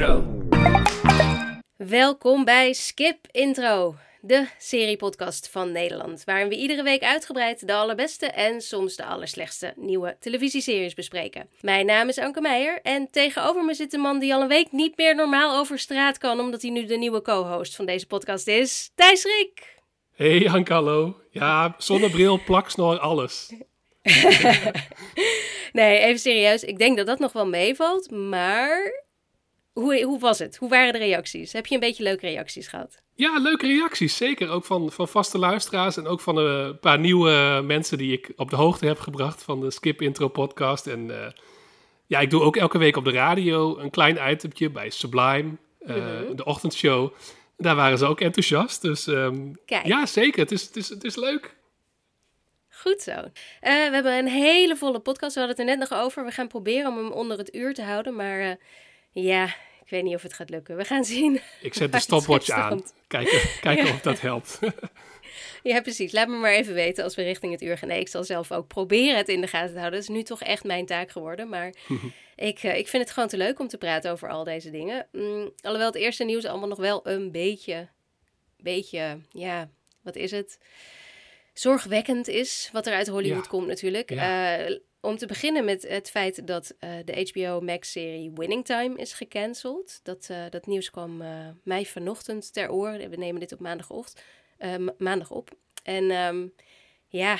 Intro. Welkom bij Skip Intro, de seriepodcast van Nederland, waarin we iedere week uitgebreid de allerbeste en soms de allerslechtste nieuwe televisieseries bespreken. Mijn naam is Anke Meijer en tegenover me zit een man die al een week niet meer normaal over straat kan, omdat hij nu de nieuwe co-host van deze podcast is, Thijs Rik. Hey Anke, hallo. Ja, zonnebril, plaksnor, alles. nee, even serieus. Ik denk dat dat nog wel meevalt, maar hoe, hoe was het? Hoe waren de reacties? Heb je een beetje leuke reacties gehad? Ja, leuke reacties. Zeker. Ook van, van vaste luisteraars en ook van een paar nieuwe mensen die ik op de hoogte heb gebracht van de Skip Intro podcast. En uh, ja, ik doe ook elke week op de radio een klein itempje bij Sublime, uh, de ochtendshow. Daar waren ze ook enthousiast. Dus um, ja, zeker. Het is, het, is, het is leuk. Goed zo. Uh, we hebben een hele volle podcast. We hadden het er net nog over. We gaan proberen om hem onder het uur te houden. Maar uh, ja, ik weet niet of het gaat lukken. We gaan zien. Ik zet de stopwatch aan. Kijken, kijken ja. of dat helpt. ja, precies. Laat me maar even weten als we richting het uur gaan. Nee, ik zal zelf ook proberen het in de gaten te houden. Dat is nu toch echt mijn taak geworden. Maar ik, uh, ik vind het gewoon te leuk om te praten over al deze dingen. Mm, alhoewel het eerste nieuws allemaal nog wel een beetje, beetje, ja, wat is het? zorgwekkend is wat er uit Hollywood komt natuurlijk. Ja. Uh, om te beginnen met het feit dat uh, de HBO Max-serie Winning Time is gecanceld. Dat, uh, dat nieuws kwam mij vanochtend ter oor. We nemen dit op maandagochtend, maandag op. En um, ja,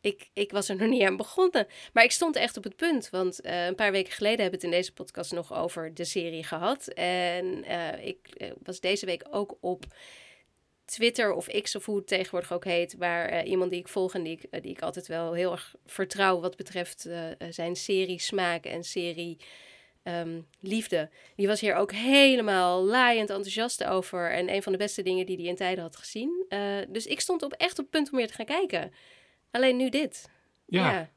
ik, ik was er nog niet aan begonnen. Maar ik stond echt op het punt. Want een paar weken geleden hebben we het in deze podcast nog over de serie gehad. En ik was deze week ook op Twitter of X of hoe het tegenwoordig ook heet, waar uh, iemand die ik volg en die ik, uh, die ik altijd wel heel erg vertrouw wat betreft uh, zijn serie smaak en serie um, liefde. Die was hier ook helemaal laaiend enthousiast over en een van de beste dingen die hij in tijden had gezien. dus ik stond op echt op het punt om weer te gaan kijken. Alleen nu dit. Ja. ja.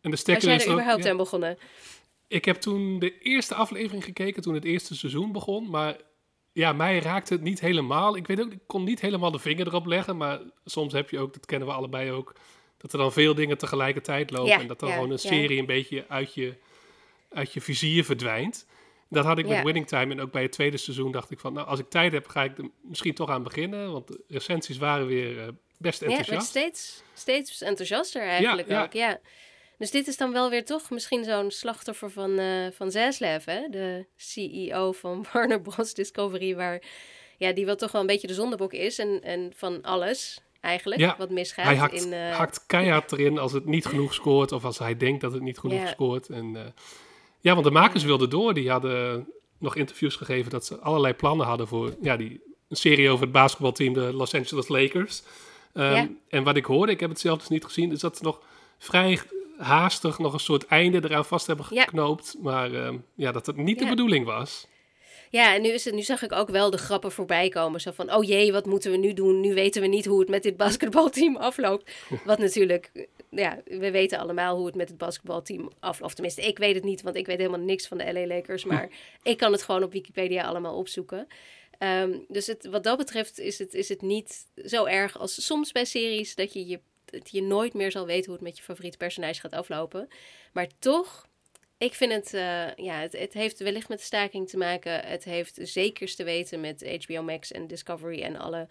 En de stekker is er überhaupt ja. aan begonnen? Ik heb toen de eerste aflevering gekeken toen het eerste seizoen begon, maar ja, mij raakte het niet helemaal. Ik weet ook, ik kon niet helemaal de vinger erop leggen. Maar soms heb je ook, dat kennen we allebei ook, dat er dan veel dingen tegelijkertijd lopen. en dat dan gewoon een serie een beetje uit je, uit je vizier verdwijnt. Dat had ik met Winning Time. En ook bij het tweede seizoen dacht ik van, nou, als ik tijd heb, ga ik er misschien toch aan beginnen. Want de recensies waren weer uh, best enthousiast. Ja, steeds, steeds enthousiaster eigenlijk ook, ja. Dus dit is dan wel weer toch misschien zo'n slachtoffer van, uh, van Zaslav, hè? de CEO van Warner Bros. Discovery, waar ja, die wel toch wel een beetje de zondebok is en, en van alles eigenlijk ja, wat misgaat. Hij hakt, in, uh... hakt keihard erin als het niet genoeg scoort of als hij denkt dat het niet genoeg scoort. En, uh, ja, want de makers wilden door. Die hadden nog interviews gegeven dat ze allerlei plannen hadden voor ja, die, een serie over het basketbalteam, de Los Angeles Lakers. Um, ja. En wat ik hoorde, ik heb het zelf dus niet gezien, is dat ze nog vrij haastig nog een soort einde eraan vast hebben geknoopt. Ja. Maar uh, ja, dat het niet ja. de bedoeling was. Ja, en nu, is het, nu zag ik ook wel de grappen voorbij komen. Zo van, oh jee, wat moeten we nu doen? Nu weten we niet hoe het met dit basketbalteam afloopt. Wat natuurlijk, ja, we weten allemaal hoe het met het basketbalteam afloopt. Tenminste, ik weet het niet, want ik weet helemaal niks van de LA Lakers. Maar ik kan het gewoon op Wikipedia allemaal opzoeken. Um, dus het, wat dat betreft is het, is het niet zo erg als soms bij series dat je je dat je nooit meer zal weten hoe het met je favoriete personage gaat aflopen. Maar toch, ik vind het, uh, ja, het, het, heeft wellicht met de staking te maken. Het heeft zekers te weten met HBO Max en Discovery en alle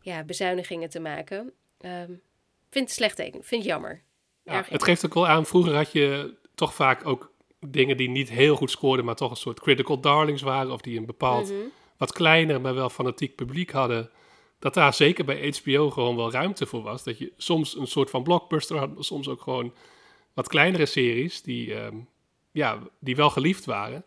ja, bezuinigingen te maken. Um, vind het slecht teken, vind het jammer. Ja, het geeft ook wel aan, vroeger had je toch vaak ook dingen die niet heel goed scoorden, maar toch een soort critical darlings waren. Of die een bepaald mm -hmm. wat kleiner, maar wel fanatiek publiek hadden dat daar zeker bij HBO gewoon wel ruimte voor was. Dat je soms een soort van blockbuster had, maar soms ook gewoon wat kleinere series die, um, ja, die wel geliefd waren.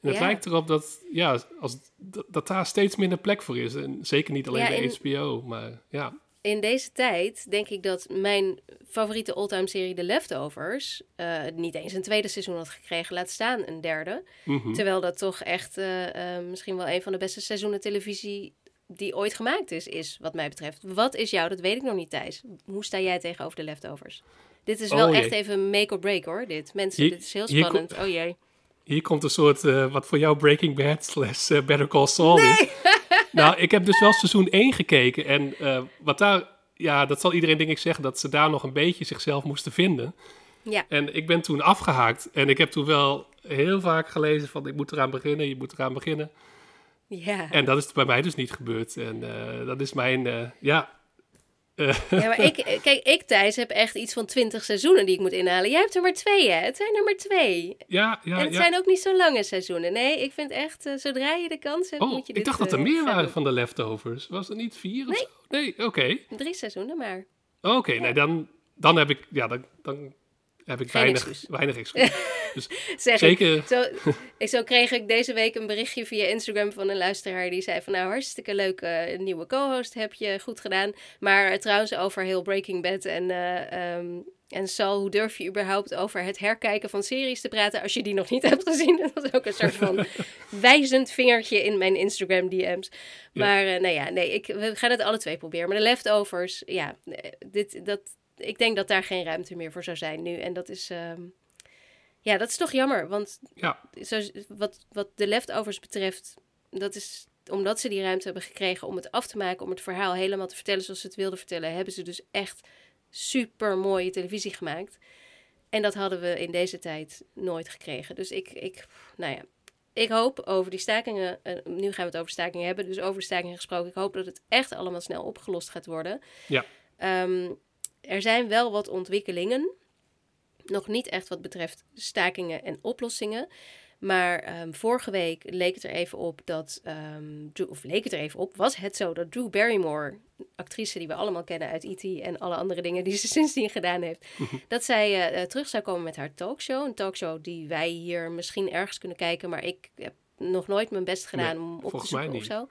En het ja. lijkt erop dat, ja, als, dat, dat, daar steeds minder plek voor is. En zeker niet alleen ja, bij in, HBO, maar ja. In deze tijd denk ik dat mijn favoriete all-time serie The Leftovers... Uh, niet eens een tweede seizoen had gekregen, laat staan een derde. Mm -hmm. Terwijl dat toch echt uh, uh, misschien wel een van de beste seizoenen televisie die ooit gemaakt is, is wat mij betreft. Wat is jou, dat weet ik nog niet, Thijs. Hoe sta jij tegenover de leftovers? Dit is wel oh, echt even make or break hoor, dit. Mensen, hier, dit is heel spannend. oh jee. Hier komt een soort, uh, wat voor jou Breaking Bad slash uh, Better Call Saul nee. is. nou, ik heb dus wel seizoen 1 gekeken. En uh, wat daar, ja, dat zal iedereen denk ik zeggen, dat ze daar nog een beetje zichzelf moesten vinden. Ja. En ik ben toen afgehaakt. En ik heb toen wel heel vaak gelezen van ik moet eraan beginnen, je moet eraan beginnen. Ja. En dat is bij mij dus niet gebeurd. En uh, dat is mijn, uh, ja... Uh. Ja, maar ik, kijk, ik Thijs heb echt iets van twintig seizoenen die ik moet inhalen. Jij hebt er maar twee, hè? Het zijn er maar twee. Ja, ja, En het ja. zijn ook niet zo lange seizoenen. Nee, ik vind echt, zodra je de kans hebt, oh, moet je ik dit dacht dat er meer waren doen. van de leftovers. Was er niet vier of Nee. zo? Nee, oké. Drie seizoenen maar. Oké, nee, dan, dan heb ik, ja, dan, dan heb ik Geen weinig, excuus. weinig excuus. dus Zeg zeker, ik. Zo, ik- zo kreeg ik deze week een berichtje via Instagram van een luisteraar die zei van nou hartstikke leuk eh, een nieuwe co-host heb je goed gedaan. Maar eh, trouwens over heel Breaking Bad en, ehm, en Sal, hoe durf je überhaupt over het herkijken van series te praten als je die nog niet hebt gezien? Dat was ook een soort van wijzend vingertje in mijn Instagram DM's. Ja. Maar eh, nou ja, nee, ik, we gaan het alle twee proberen. Maar de leftovers, ja, dit, dat, ik denk dat daar geen ruimte meer voor zou zijn nu. En dat is, ehm, ja, dat is toch jammer. Want ja, zo, wat, wat de leftovers betreft, dat is omdat ze die ruimte hebben gekregen om het af te maken, om het verhaal helemaal te vertellen zoals ze het wilden vertellen, hebben ze dus echt super mooie televisie gemaakt. En dat hadden we in deze tijd nooit gekregen. Dus ik, ik nou ja, ik hoop over die stakingen, eh, nu gaan we het over stakingen hebben, dus over de stakingen gesproken, ik hoop dat het echt allemaal snel opgelost gaat worden. Ja. Ehm, er zijn wel wat ontwikkelingen. Nog niet echt wat betreft stakingen en oplossingen. Maar ehm, vorige week leek het er even op dat. ehm, Drew- of leek het er even op, was het zo dat Drew Barrymore, actrice die we allemaal kennen uit E.T. en alle andere dingen die ze sindsdien gedaan heeft, dat zij eh, eh, terug zou komen met haar talkshow. Een talkshow die wij hier misschien ergens kunnen kijken, maar ik heb nog nooit mijn best gedaan Nee, om op te volgens mij zoeken of niet. zo.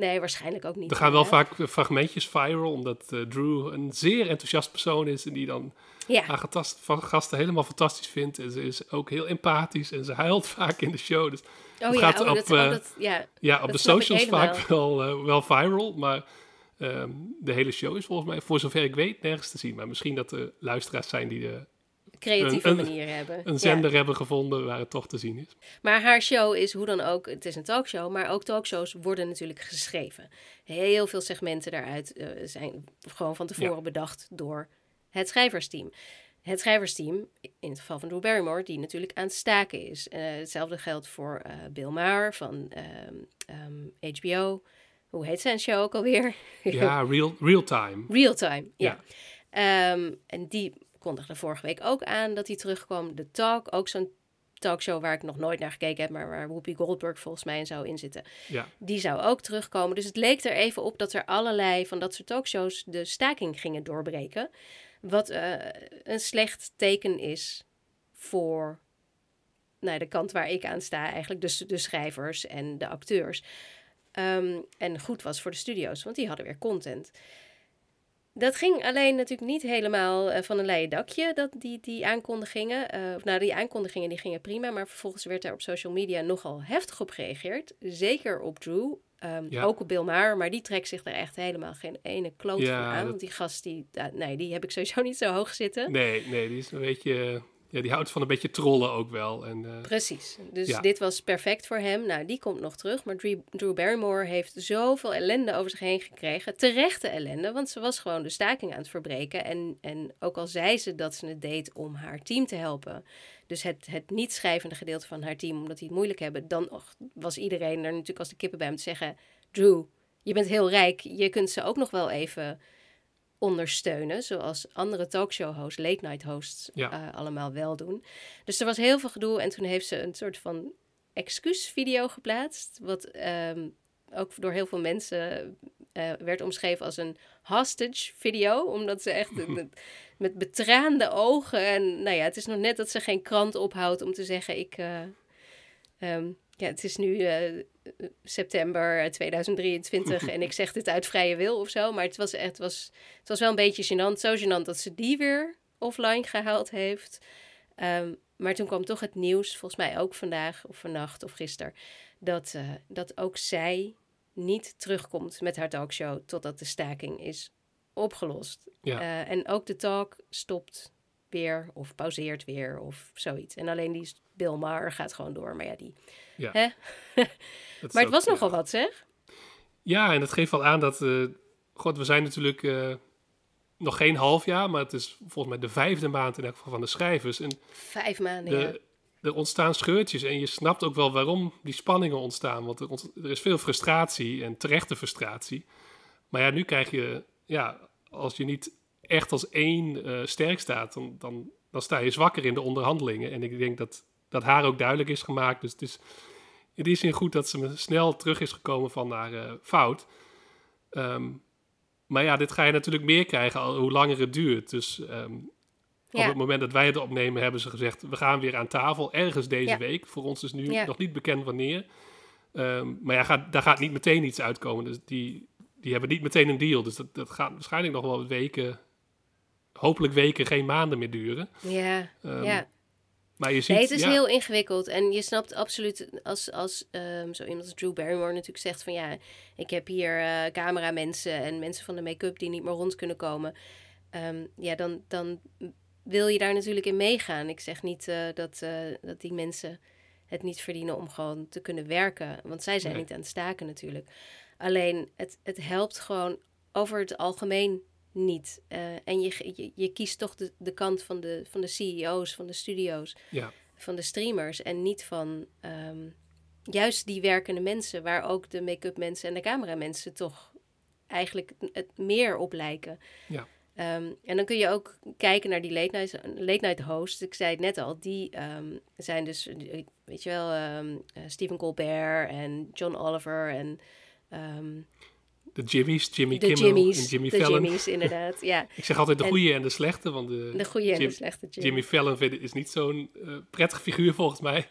Nee, waarschijnlijk ook niet. er gaan wel vaak fragmentjes viral, omdat eh, Drew een zeer enthousiast persoon is en die dan Ja, haar gasten helemaal fantastisch vindt. En ze is ook heel empathisch en ze huilt vaak in de show. Dus oh het ja, gaat oh, op, dat, oh, eh, dat, ja. ja, op de socials vaak wel, eh, wel viral, maar ehm, de hele show is volgens mij, voor zover ik weet, nergens te zien. Maar misschien dat er luisteraars zijn die de, creatieve een- manier hebben. een Ja. zender hebben gevonden waar het toch te zien is. Maar haar show is hoe dan ook, het is een talkshow, maar ook talkshows worden natuurlijk geschreven. Heel veel segmenten daaruit eh, zijn gewoon van tevoren Ja. bedacht door het schrijversteam. Het schrijversteam, in het geval van Drew Barrymore, die natuurlijk aan het staken is. Eh, hetzelfde geldt voor eh, Bill Maher van ehm, ehm, HBO. Hoe heet zijn show ook alweer? Ja, real, real time. Real Time, ja. Ja. Ehm, en die kondigde vorige week ook aan dat hij terugkwam. De Talk, ook zo'n talkshow waar ik nog nooit naar gekeken heb, maar waar Whoopi Goldberg volgens mij in zou inzitten. Ja, Die zou ook terugkomen. Dus het leek er even op dat er allerlei van dat soort talkshows de staking gingen doorbreken. Wat eh, een slecht teken is voor nou, de kant waar ik aan sta, eigenlijk. Dus de schrijvers en de acteurs. Ehm, en goed was voor de studio's, want die hadden weer content. Dat ging alleen natuurlijk niet helemaal eh, van een leien dakje, dat, die, die aankondigingen. Of nou, die aankondigingen die gingen prima, maar vervolgens werd daar op social media nogal heftig op gereageerd. Zeker op Drew, ehm, Ja. ook op Bill Maher, maar die trekt zich er echt helemaal geen ene kloot Ja, van aan. dat- Want die gast, die, ah, nee, die heb ik sowieso niet zo hoog zitten. nee, nee, die is een beetje, ja, die houdt van een beetje trollen ook wel. En, eh, Precies. Dus Ja. dit was perfect voor hem. Nou, die komt nog terug. Maar Drew, Barrymore heeft zoveel ellende over zich heen gekregen. Terechte ellende, want ze was gewoon de staking aan het verbreken. En, en ook al zei ze dat ze het deed om haar team te helpen. Dus het, het niet schrijvende gedeelte van haar team, omdat die het moeilijk hebben. Dan och, was iedereen er natuurlijk als de kippen bij om te zeggen... Drew, je bent heel rijk. Je kunt ze ook nog wel even ondersteunen. Zoals andere talkshow-hosts, late-night hosts, Ja. eh, allemaal wel doen. Dus er was heel veel gedoe. En toen heeft ze een soort van excuusvideo geplaatst. Wat ehm, ook door heel veel mensen eh, werd omschreven als een hostage video. Omdat ze echt met, met betraande ogen. En nou ja, het is nog net dat ze geen krant ophoudt om te zeggen: Ik. eh, ehm, ja, het is nu september 2023 en ik zeg dit uit vrije wil of zo. Maar het was, echt, het was, het was wel een beetje gênant. Zo gênant dat ze die weer offline gehaald heeft. Ehm, maar toen kwam toch het nieuws, volgens mij ook vandaag of vannacht of gisteren, dat, eh, dat ook zij niet terugkomt met haar talkshow totdat de staking is opgelost. Ja. Eh, en ook de talk stopt weer of pauzeert weer of zoiets. En alleen die Bill Maher gaat gewoon door. Maar ja, die... Ja. Hè? Maar het was ja. nogal wat, zeg. Ja, en dat geeft wel aan dat... eh, God, we zijn natuurlijk eh, nog geen half jaar, maar het is volgens mij de vijfde maand in elk geval van de schrijvers. En Vijf maanden, de, ja. er ontstaan scheurtjes en je snapt ook wel waarom die spanningen ontstaan. Want er, er, is veel frustratie en terechte frustratie. Maar ja, nu krijg je, ja, als je niet echt als één uh, sterk staat, dan, dan, dan sta je zwakker in de onderhandelingen. En ik denk dat, dat haar ook duidelijk is gemaakt. Dus het is in die zin goed dat ze snel terug is gekomen van haar uh, fout. Um, maar ja, dit ga je natuurlijk meer krijgen al, hoe langer het duurt. Dus um, op het moment dat wij het opnemen, hebben ze gezegd: we gaan weer aan tafel ergens deze week. Voor ons is nu nog niet bekend wanneer. Um, maar ja, gaat, daar gaat niet meteen iets uitkomen. Dus die, die hebben niet meteen een deal. Dus dat, dat gaat waarschijnlijk nog wel weken, hopelijk weken, geen maanden meer duren. Ja, um, ja. Maar je ziet, nee, het is heel ingewikkeld. En je snapt absoluut, als, als um, zo iemand als Drew Barrymore natuurlijk zegt van ja, ik heb hier uh, cameramensen en mensen van de make-up die niet meer rond kunnen komen. Um, ja, dan, dan wil je daar natuurlijk in meegaan. Ik zeg niet uh, dat, uh, dat die mensen het niet verdienen om gewoon te kunnen werken. Want zij zijn niet aan het staken natuurlijk. Alleen het, het helpt gewoon over het algemeen niet. Uh, en je, je, je, kiest toch de, de kant van de, van de CEO's, van de studio's, ja. van de streamers. En niet van um, juist die werkende mensen, waar ook de make-up mensen en de cameramensen toch eigenlijk het meer op lijken. Ja. Um, en dan kun je ook kijken naar die late night, late night hosts. Ik zei het net al, die um, zijn dus, weet je wel, Stephen Colbert en John Oliver en... de Jimmy's, Jimmy de Kimmel Jimmy's, en Jimmy de Fallon. Jimmy's, inderdaad, ja. Ik zeg altijd de goede en de slechte, want de, de goede en de slechte Jimmy. Jimmy Fallon is niet zo'n uh, prettig figuur volgens mij.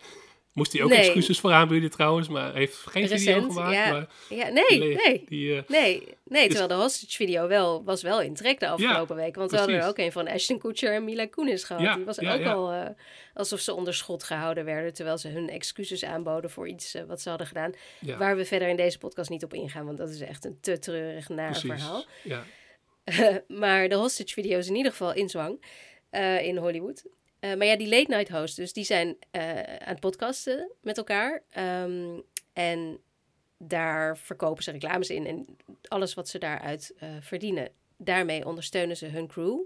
Moest hij ook nee. excuses voor aanbieden trouwens, maar heeft geen Recent, video gemaakt. Ja. Maar ja, nee, nee. nee. Die, nee, nee. Terwijl de hostage video wel, was wel in trek de afgelopen ja, week. Want precies. we hadden er ook een van Ashton Kutcher en Mila Kunis gehad. Ja, Die was ook al uh, alsof ze onder schot gehouden werden. Terwijl ze hun excuses aanboden voor iets uh, wat ze hadden gedaan. Waar we verder in deze podcast niet op ingaan. Want dat is echt een te treurig naar Precies. verhaal. Ja. maar de hostage video is in ieder geval in zwang in Hollywood. Uh, maar ja, die late night hosts, dus die zijn uh, aan het podcasten met elkaar. Um, en daar verkopen ze reclames in en alles wat ze daaruit uh, verdienen. Daarmee ondersteunen ze hun crew.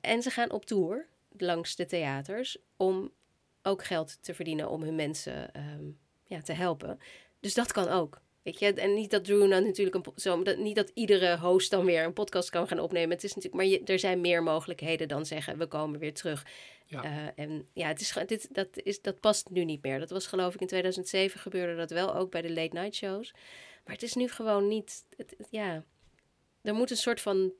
en ze gaan op tour langs de theaters om ook geld te verdienen om hun mensen um, ja, te helpen. Dus dat kan ook. Weet je? En niet dat Drew nou natuurlijk een zo, dat, niet dat iedere host dan weer een podcast kan gaan opnemen. Het is natuurlijk, maar je, er zijn meer mogelijkheden dan zeggen we komen weer terug. Ja. Uh, en ja, het is, dit, dat, is, dat past nu niet meer. Dat was geloof ik in 2007 gebeurde dat wel ook bij de late night shows. Maar het is nu gewoon niet. Het, ja, er moet een soort van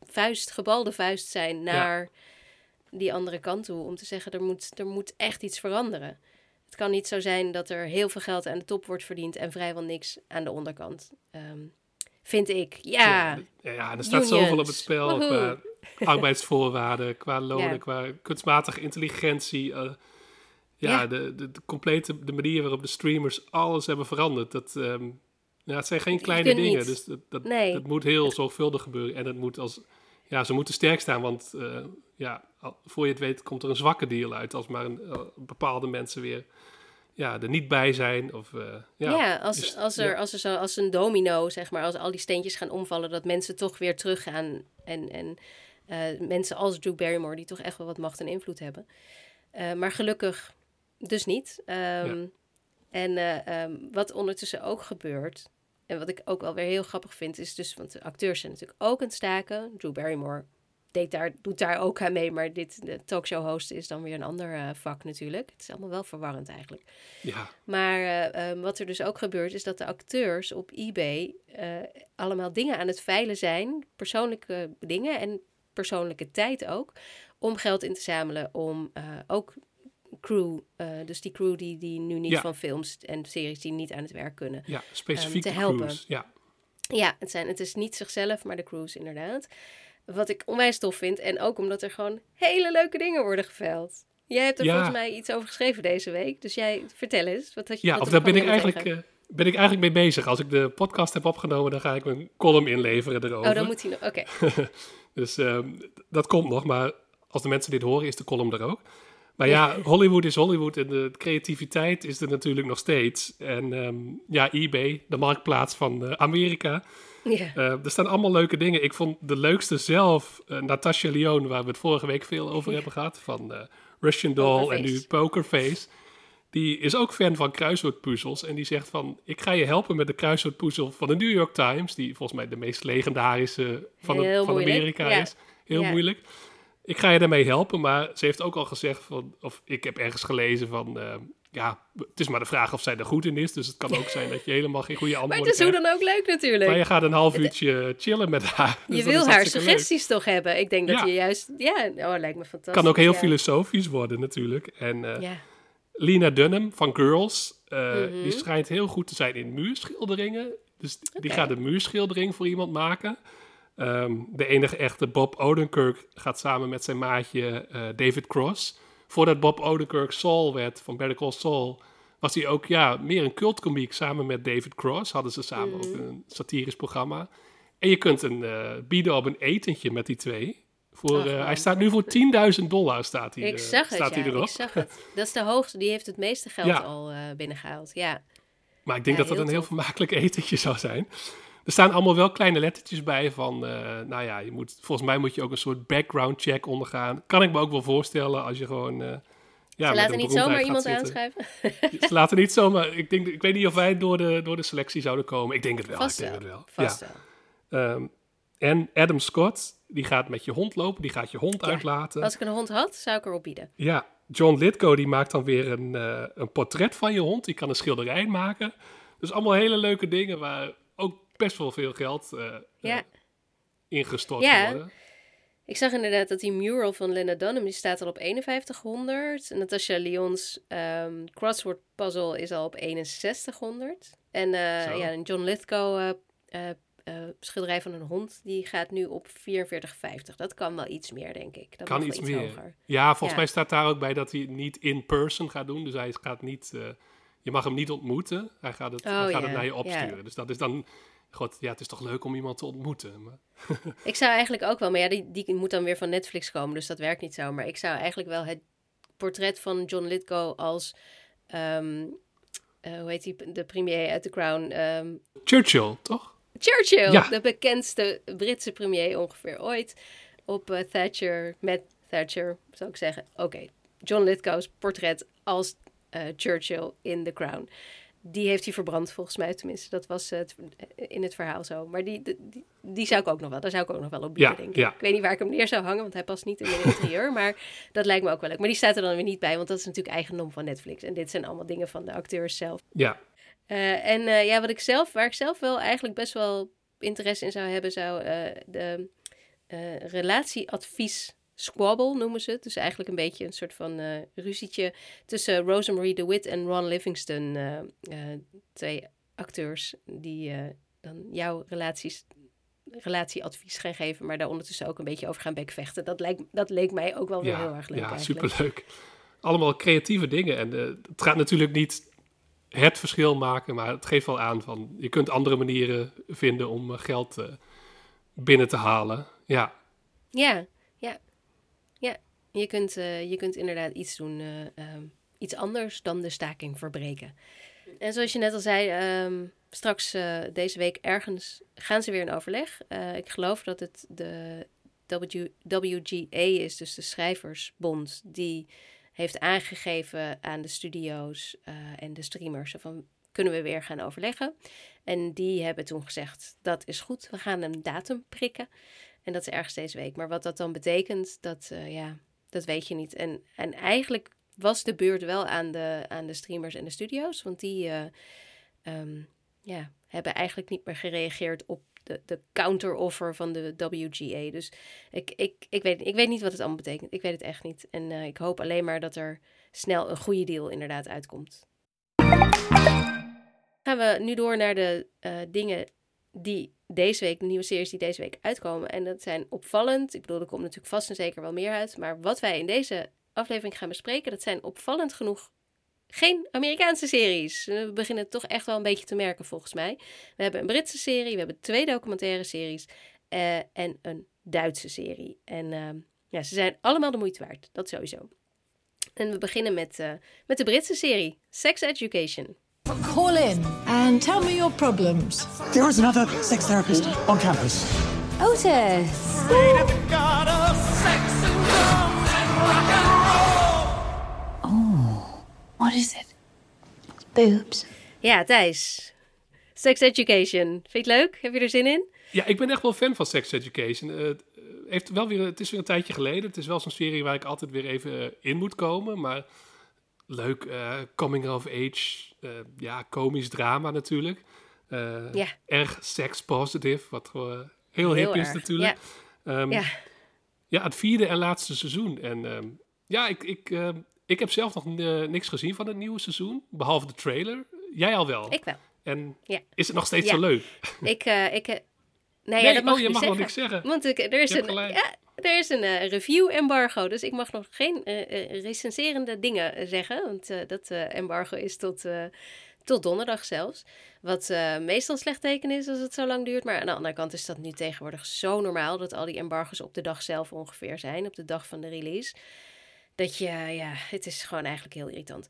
vuist, gebalde vuist zijn naar ja. die andere kant toe. Om te zeggen er moet, er moet echt iets veranderen. Het kan niet zo zijn dat er heel veel geld aan de top wordt verdiend en vrijwel niks aan de onderkant. Um, vind ik. Ja. Ja, ja er staat Unions. zoveel op het spel. Woehoe. Qua arbeidsvoorwaarden, qua lonen, Ja. qua kunstmatige intelligentie. eh, ja, Ja. De, de, de complete de manier waarop de streamers alles hebben veranderd. Dat, ehm, ja, het zijn geen kleine dingen. niet. Dus dat, dat, Nee. dat moet heel zorgvuldig gebeuren. En het moet als, ja, ze moeten sterk staan. Want eh, ja, voor je het weet komt er een zwakke deal uit. Als maar een, eh, bepaalde mensen weer ja, er niet bij zijn. Of, eh, ja, Ja, als, Dus, als, er, ja. als er zo als een domino, zeg maar, als al die steentjes gaan omvallen, dat mensen toch weer teruggaan. En, en mensen als Drew Barrymore, die toch echt wel wat macht en invloed hebben. Maar gelukkig dus niet. Ehm, En eh, ehm, wat ondertussen ook gebeurt, en wat ik ook wel weer heel grappig vind, is dus, want de acteurs zijn natuurlijk ook aan het staken. Drew Barrymore deed daar, doet daar ook aan mee, maar dit, de talkshow hosten is dan weer een ander eh, vak natuurlijk. Het is allemaal wel verwarrend eigenlijk. ja, Maar eh, ehm, wat er dus ook gebeurt, is dat de acteurs op eBay eh, allemaal dingen aan het veilen zijn. Persoonlijke dingen en persoonlijke tijd ook. Om geld in te zamelen om ook crew, eh, dus die crew die, die nu niet Ja. van films en series die niet aan het werk kunnen. ja, specifiek te helpen. crews. Ja, Ja, het, zijn, het is niet zichzelf, maar de crews inderdaad. Wat ik onwijs tof vind. En ook omdat er gewoon hele leuke dingen worden geveild. Jij hebt er Ja. volgens mij iets over geschreven deze week. Dus jij, vertel eens. Wat had je, ja of daar ben ik, eigenlijk, eh, ben ik eigenlijk mee bezig. Als ik de podcast heb opgenomen, dan ga ik mijn column inleveren erover. Oh, dan moet hij nog. Oké. Dus ehm, dat komt nog, maar als de mensen dit horen, is de column er ook. Maar ja, Hollywood is Hollywood en de creativiteit is er natuurlijk nog steeds. En ehm, ja, eBay, de marktplaats van uh, Amerika. Uh, er staan allemaal leuke dingen. Ik vond de leukste zelf uh, Natasha Lyon, waar we het vorige week veel over hebben gehad. Van Russian Doll en nu Pokerface. Die is ook fan van kruiswoordpuzzels. En die zegt van, ik ga je helpen met de kruiswoordpuzzel van de New York Times. Die volgens mij de meest legendarische van, de, van Amerika is. Heel moeilijk. Ik ga je daarmee helpen, maar ze heeft ook al gezegd van, of ik heb ergens gelezen van, uh, ja, het is maar de vraag of zij er goed in is. Dus het kan ook zijn dat je helemaal geen goede antwoorden Maar het is hoe dan ook leuk natuurlijk. Maar je gaat een half uurtje chillen met haar. Dus je wil haar suggesties toch hebben. Ik denk dat je juist, ja, oh, lijkt me fantastisch. Kan ook heel filosofisch worden natuurlijk. En uh, ja. Lina Dunham van Girls, uh, die schijnt heel goed te zijn in muurschilderingen. Dus die gaat een muurschildering voor iemand maken. Ehm, de enige echte Bob Odenkirk gaat samen met zijn maatje uh, David Cross. Voordat Bob Odenkirk Saul werd van Better Call Saul, was hij ook ja, meer een cultcomiek. Samen met David Cross hadden ze samen ook mhm. een satirisch programma. En je kunt een, uh, bieden op een etentje met die twee. Voor, uh, hij staat nu voor 10.000 dollar, staat hij, ik zag het, staat ja, erop. Ik zag het. Dat is de hoogste, die heeft het meeste geld al binnengehaald, ja. Maar ik denk dat dat een heel vermakelijk etentje zou zijn. Er staan allemaal wel kleine lettertjes bij van, uh, nou ja, je moet, volgens mij moet je ook een soort background check ondergaan. Kan ik me ook wel voorstellen als je gewoon... Uh, ja, Ze laten niet zomaar iemand aanschrijven. Ze laten niet zomaar... Ik, denk, ik weet niet of wij door de, door de selectie zouden komen. Ik denk het wel. Vast ik denk het wel. Vast ja. wel. Um, en Adam Scott, die gaat met je hond lopen. Die gaat je hond uitlaten. Als ik een hond had, zou ik erop bieden. Ja, John Litko die maakt dan weer een, uh, een portret van je hond. Die kan een schilderij maken. Dus allemaal hele leuke dingen waar ook best wel veel geld uh, ja. uh, ingestort ja. worden. Ik zag inderdaad dat die mural van Lena Dunham, die staat al op 5100. En Natasha Lyons um, crossword puzzle is al op 6100. En uh, ja, een John Lithgow schilderij van een hond, die gaat nu op 44,50. Dat kan wel iets meer, denk ik. Dat kan iets, iets, meer. Hoger. Ja, volgens ja. mij staat daar ook bij dat hij niet in person gaat doen. Dus hij gaat niet je mag hem niet ontmoeten. Hij gaat het, oh, hij gaat het naar je opsturen. Dus dat is dan God, ja, het is toch leuk om iemand te ontmoeten. Maar... ik zou eigenlijk ook wel, maar ja, die, die moet dan weer van Netflix komen, dus dat werkt niet zo. Maar ik zou eigenlijk wel het portret van John Lithgow als, um, uh, hoe heet die, de premier uit The Crown? Um, Churchill, toch? Churchill, ja. de bekendste Britse premier ongeveer ooit. Op uh, Thatcher, met Thatcher, zou ik zeggen. Oké, John Lithgow's portret als uh, Churchill in The Crown die heeft hij verbrand, volgens mij tenminste. Dat was het, in het verhaal zo. Maar die, die, die, zou ik ook nog wel, daar zou ik ook nog wel op bieden, denk ik. Ik weet niet waar ik hem neer zou hangen, want hij past niet in mijn interieur. maar dat lijkt me ook wel leuk. Maar die staat er dan weer niet bij, want dat is natuurlijk eigendom van Netflix. En dit zijn allemaal dingen van de acteurs zelf. Ja. Uh, en uh, ja, wat ik zelf, waar ik zelf wel eigenlijk best wel interesse in zou hebben, zou uh, de relatieadvies squabble noemen ze het. Dus eigenlijk een beetje een soort van uh, ruzietje tussen Rosemary DeWitt en Ron Livingston. Uh, uh, twee acteurs die dan jouw relaties, relatieadvies gaan geven, maar daar ondertussen ook een beetje over gaan bekvechten. Dat, lijkt, dat leek mij ook wel weer heel erg leuk. Ja, eigenlijk. superleuk. Allemaal creatieve dingen. En het gaat natuurlijk niet het verschil maken, maar het geeft wel aan van je kunt andere manieren vinden om geld binnen te halen. Ja. Ja, je kunt, uh, je kunt inderdaad iets doen, uh, um, iets anders dan de staking verbreken. En zoals je net al zei, um, straks uh, deze week ergens gaan ze weer in overleg. ik geloof dat het de w, WGA is, dus de schrijversbond, die heeft aangegeven aan de studio's en de streamers van kunnen we weer gaan overleggen. En die hebben toen gezegd, dat is goed, we gaan een datum prikken. En dat is ergens deze week. Maar wat dat dan betekent, dat, ja, dat weet je niet. En, en eigenlijk was de beurt wel aan de, aan de streamers en de studio's. Want die uh, um, ja, hebben eigenlijk niet meer gereageerd op de, de counteroffer van de WGA. Dus ik, ik, ik, weet, ik weet niet wat het allemaal betekent. Ik weet het echt niet. En uh, ik hoop alleen maar dat er snel een goede deal inderdaad uitkomt. Gaan we nu door naar de uh, dingen die deze week, de nieuwe series die deze week uitkomen. En dat zijn opvallend. Ik bedoel, er komt natuurlijk vast en zeker wel meer uit. Maar wat wij in deze aflevering gaan bespreken, dat zijn opvallend genoeg geen Amerikaanse series. We beginnen toch echt wel een beetje te merken volgens mij. We hebben een Britse serie, we hebben twee documentaire series uh, en een Duitse serie. En uh, ja, ze zijn allemaal de moeite waard, dat sowieso. En we beginnen met, uh, met de Britse serie Sex Education. Call in and tell me your problems. There is another sex therapist on campus. Otis. Oh, what is it? Boobs. Ja, Thijs. Sex Education. Vind je het leuk? Heb je er zin in? Ja, ik ben echt wel fan van Sex Education. Uh, heeft wel weer, het is weer een tijdje geleden. Het is wel zo'n serie waar ik altijd weer even in moet komen. Maar leuk, uh, coming of age. Uh, ja, komisch drama natuurlijk. ja. Erg sex-positive, wat gewoon heel, heel hip is natuurlijk. Ja. Um, ja. ja, het vierde en laatste seizoen. En um, ja, ik, ik, uh, ik heb zelf nog niks gezien van het nieuwe seizoen. Behalve de trailer. Jij al wel? Ik wel. En is het nog steeds zo leuk? Ik, uh, ik, nee, nee ja, dat mag oh, je mag nog niks zeggen. Want ik, er is een, ja, er is een uh, review-embargo, dus ik mag nog geen uh, recenserende dingen zeggen. Want dat embargo is tot, tot donderdag zelfs. Wat meestal slecht teken is als het zo lang duurt. Maar aan de andere kant is dat nu tegenwoordig zo normaal dat al die embargo's op de dag zelf ongeveer zijn, op de dag van de release. Dat je, ja, het is gewoon eigenlijk heel irritant.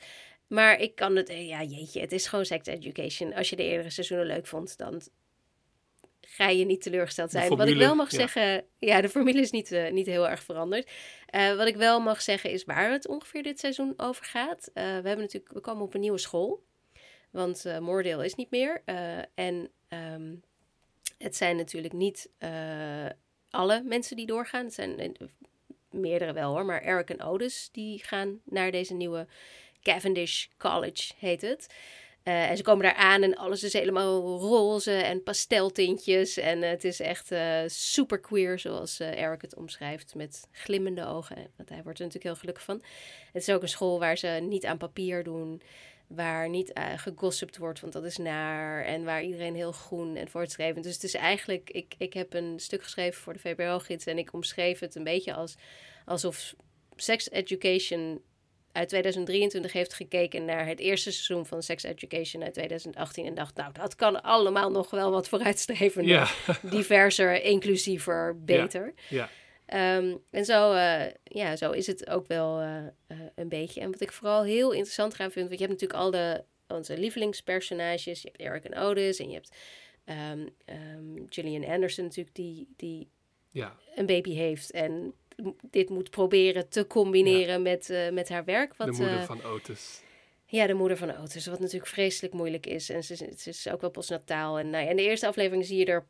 Maar ik kan het, ja jeetje, het is gewoon sex education. Als je de eerdere seizoenen leuk vond, dan ga je niet teleurgesteld zijn. wat ik wel mag zeggen, ja, de formule is niet, uh, niet heel erg veranderd. Uh, wat ik wel mag zeggen is waar het ongeveer dit seizoen over gaat. Uh, we hebben natuurlijk, we komen op een nieuwe school, want uh, Moordale is niet meer. en um, het zijn natuurlijk niet alle mensen die doorgaan. Het zijn meerdere wel hoor, maar Eric en Otis die gaan naar deze nieuwe Cavendish College heet het. Uh, en ze komen daar aan en alles is helemaal roze en pasteltintjes. En uh, het is echt uh, super queer, zoals Eric het omschrijft, met glimmende ogen. Want hij wordt er natuurlijk heel gelukkig van. Het is ook een school waar ze niet aan papier doen, waar niet gegossipt wordt, want dat is naar. En waar iedereen heel groen en voortschrijvend. Dus het is eigenlijk, ik, ik heb een stuk geschreven voor de VBO-gids en ik omschreef het een beetje als alsof sex education uit 2023 heeft gekeken naar het eerste seizoen van Sex Education uit 2018 en dacht, nou, dat kan allemaal nog wel wat vooruitstreven. Ja. Diverser, inclusiever, beter. Ja. Um, en zo, uh, ja, zo is het ook wel uh, uh, een beetje. En wat ik vooral heel interessant gaan vind, want je hebt natuurlijk al de, onze lievelingspersonages. Je hebt Eric en Otis en je hebt um, um, Gillian Anderson natuurlijk, die, die ja. een baby heeft en dit moet proberen te combineren met, uh, met haar werk. Wat, de moeder uh, van Otis. Ja, de moeder van Otis. Wat natuurlijk vreselijk moeilijk is. En ze, ze is ook wel postnataal. En nou ja, in de eerste aflevering zie je er,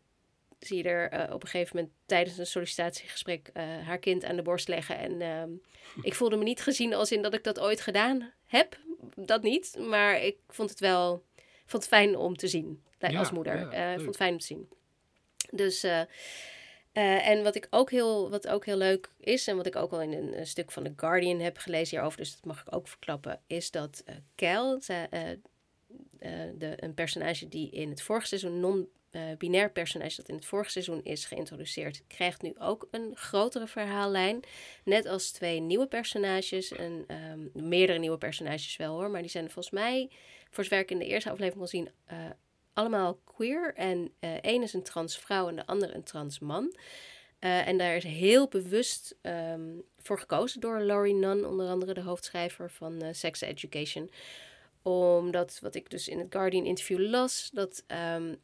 zie je er uh, op een gegeven moment tijdens een sollicitatiegesprek haar kind aan de borst leggen. En ehm, ik voelde me niet gezien als in dat ik dat ooit gedaan heb. Dat niet. Maar ik vond het wel vond het fijn om te zien ja, als moeder. Ja, vond het fijn om te zien. Dus uh, en wat ik ook heel, wat ook heel leuk is, en wat ik ook al in een, stuk van The Guardian heb gelezen hierover, dus dat mag ik ook verklappen, is dat uh, Cal, uh, de, een personage die in het vorige seizoen, non-binair personage dat in het vorige seizoen is geïntroduceerd, krijgt nu ook een grotere verhaallijn. Net als twee nieuwe personages, en um, meerdere nieuwe personages wel hoor, maar die zijn volgens mij, voor zover ik in de eerste aflevering kon zien, allemaal queer. En uh, één is een trans vrouw en de andere een trans man. Uh, en daar is heel bewust um, voor gekozen door Laurie Nunn, onder andere de hoofdschrijver van uh, Sex Education. Omdat, wat ik dus in het Guardian interview las, dat um,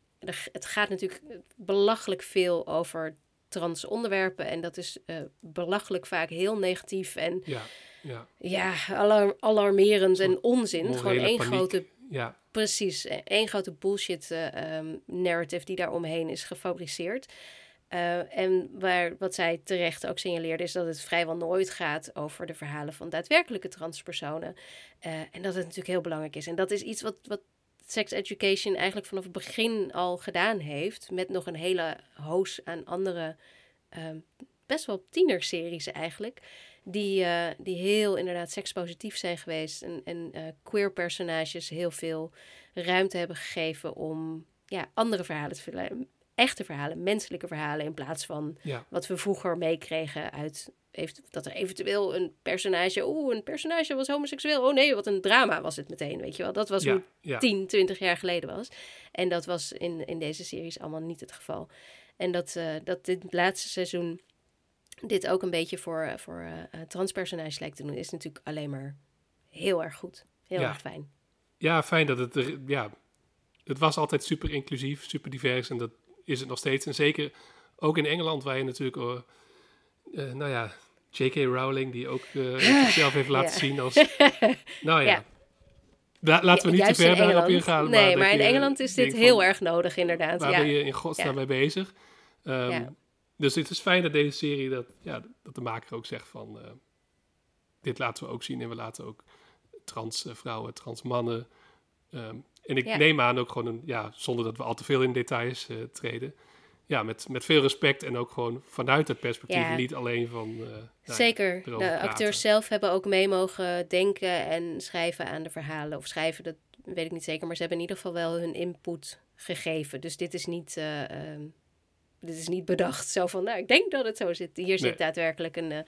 het gaat natuurlijk belachelijk veel over trans onderwerpen. En dat is belachelijk vaak heel negatief en ja, ja. ja alarm, alarmerend en onzin. Gewoon één paniek. grote ja. Precies, één grote bullshit uh, um, narrative die daar omheen is gefabriceerd. Uh, en waar, wat zij terecht ook signaleerde, is dat het vrijwel nooit gaat over de verhalen van daadwerkelijke transpersonen. Uh, en dat het natuurlijk heel belangrijk is. En dat is iets wat, wat sex education eigenlijk vanaf het begin al gedaan heeft. Met nog een hele hoos aan andere, um, best wel tienerseries eigenlijk die, uh, die heel inderdaad sekspositief zijn geweest. En, en uh, queer personages heel veel ruimte hebben gegeven om ja, andere verhalen te vertellen. Echte verhalen, menselijke verhalen. In plaats van ja. wat we vroeger meekregen uit dat er eventueel een personage. Oeh, een personage was homoseksueel. Oh nee, wat een drama was het meteen. Weet je wel. Dat was ja, hoe ja. 10, 20 jaar geleden was. En dat was in, in deze series allemaal niet het geval. En dat, uh, dat dit laatste seizoen dit ook een beetje voor, voor uh, transpersonages lijkt te doen, is natuurlijk alleen maar heel erg goed. Heel erg fijn. Ja, fijn dat het er, ja, het was altijd super inclusief, super divers en dat is het nog steeds. En zeker ook in Engeland, waar je natuurlijk, uh, nou ja, J.K. Rowling, die ook zichzelf heeft laten zien als, nou ja. ja. laten we niet te ver daarop ingaan. Nee, maar, in Engeland is dit heel erg nodig, inderdaad. Waar ben je in godsnaam mee bezig? Um, dus het is fijn dat deze serie, dat, ja, dat de maker ook zegt van... Uh, dit laten we ook zien en we laten ook trans vrouwen, trans mannen... Um, en ik neem aan ook gewoon, een, ja, zonder dat we al te veel in details uh, treden... Ja, met, met veel respect en ook gewoon vanuit het perspectief, ja. niet alleen van... Uh, nou, Zeker, de acteurs zelf hebben ook mee mogen denken en schrijven aan de verhalen. Of schrijven, dat weet ik niet zeker, maar ze hebben in ieder geval wel hun input gegeven. Dus dit is niet... Uh, dit is niet bedacht. Zo van, nou, ik denk dat het zo zit. Hier zit daadwerkelijk een, uh,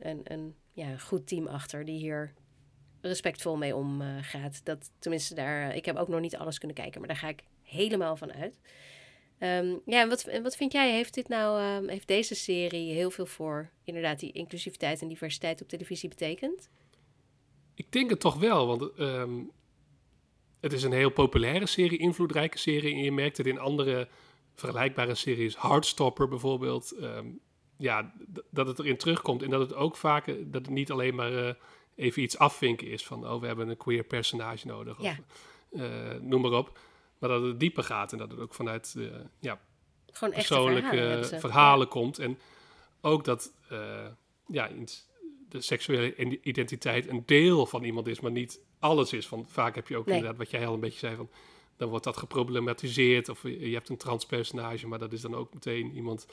een, een ja, goed team achter die hier respectvol mee omgaat. Dat tenminste daar, ik heb ook nog niet alles kunnen kijken, maar daar ga ik helemaal van uit. Um, ja, en wat, wat vind jij? Heeft dit nou, um, heeft deze serie heel veel voor inderdaad die inclusiviteit en diversiteit op televisie betekend? Ik denk het toch wel, want um, het is een heel populaire serie, invloedrijke serie. En je merkt het in andere vergelijkbare series, Heartstopper bijvoorbeeld, ehm, ja, dat het erin terugkomt en dat het ook vaak, dat het niet alleen maar uh, even iets afvinken is van, oh, we hebben een queer personage nodig, of uh, noem maar op, maar dat het dieper gaat en dat het ook vanuit ja, Gewoon persoonlijke verhalen, verhalen komt. En ook dat ja, de seksuele identiteit een deel van iemand is, maar niet alles is. Want vaak heb je ook inderdaad, wat jij al een beetje zei, van dan wordt dat geproblematiseerd. Of je hebt een transpersonage, maar dat is dan ook meteen iemand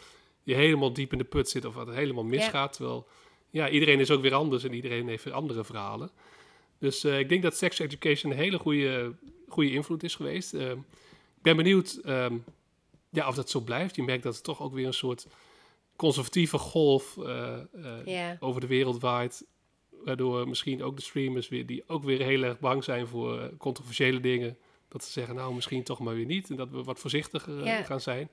die helemaal diep in de put zit of wat helemaal misgaat. Terwijl ja, iedereen is ook weer anders en iedereen heeft weer andere verhalen. Dus uh, ik denk dat sex education een hele goede, goede invloed is geweest. Uh, ik ben benieuwd um, ja, of dat zo blijft. Je merkt dat het toch ook weer een soort conservatieve golf uh, yeah. over de wereld waait. Waardoor misschien ook de streamers weer, die ook weer heel erg bang zijn voor controversiële dingen, dat ze zeggen, nou, misschien toch maar weer niet. En dat we wat voorzichtiger eh, gaan zijn.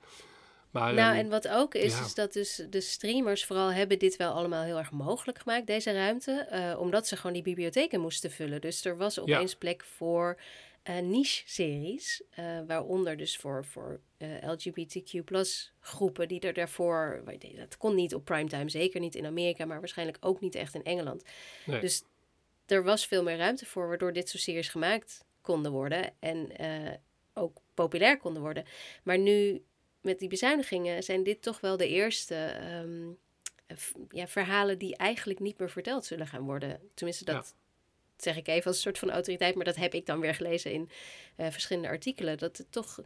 Maar, nou, ehm, en wat ook is, is dat dus de streamers vooral hebben dit wel allemaal heel erg mogelijk gemaakt, deze ruimte. Uh, omdat ze gewoon die bibliotheken moesten vullen. Dus er was opeens plek voor uh, niche-series. Uh, waaronder dus voor, voor LGBTQ groepen die er daarvoor... Dat kon niet op primetime, zeker niet in Amerika, maar waarschijnlijk ook niet echt in Engeland. Nee. Dus er was veel meer ruimte voor, waardoor dit soort series gemaakt konden worden en uh, ook populair konden worden. Maar nu met die bezuinigingen zijn dit toch wel de eerste um, ja, verhalen die eigenlijk niet meer verteld zullen gaan worden. Tenminste, dat zeg ik even als een soort van autoriteit, maar dat heb ik dan weer gelezen in uh, verschillende artikelen. Dat het toch,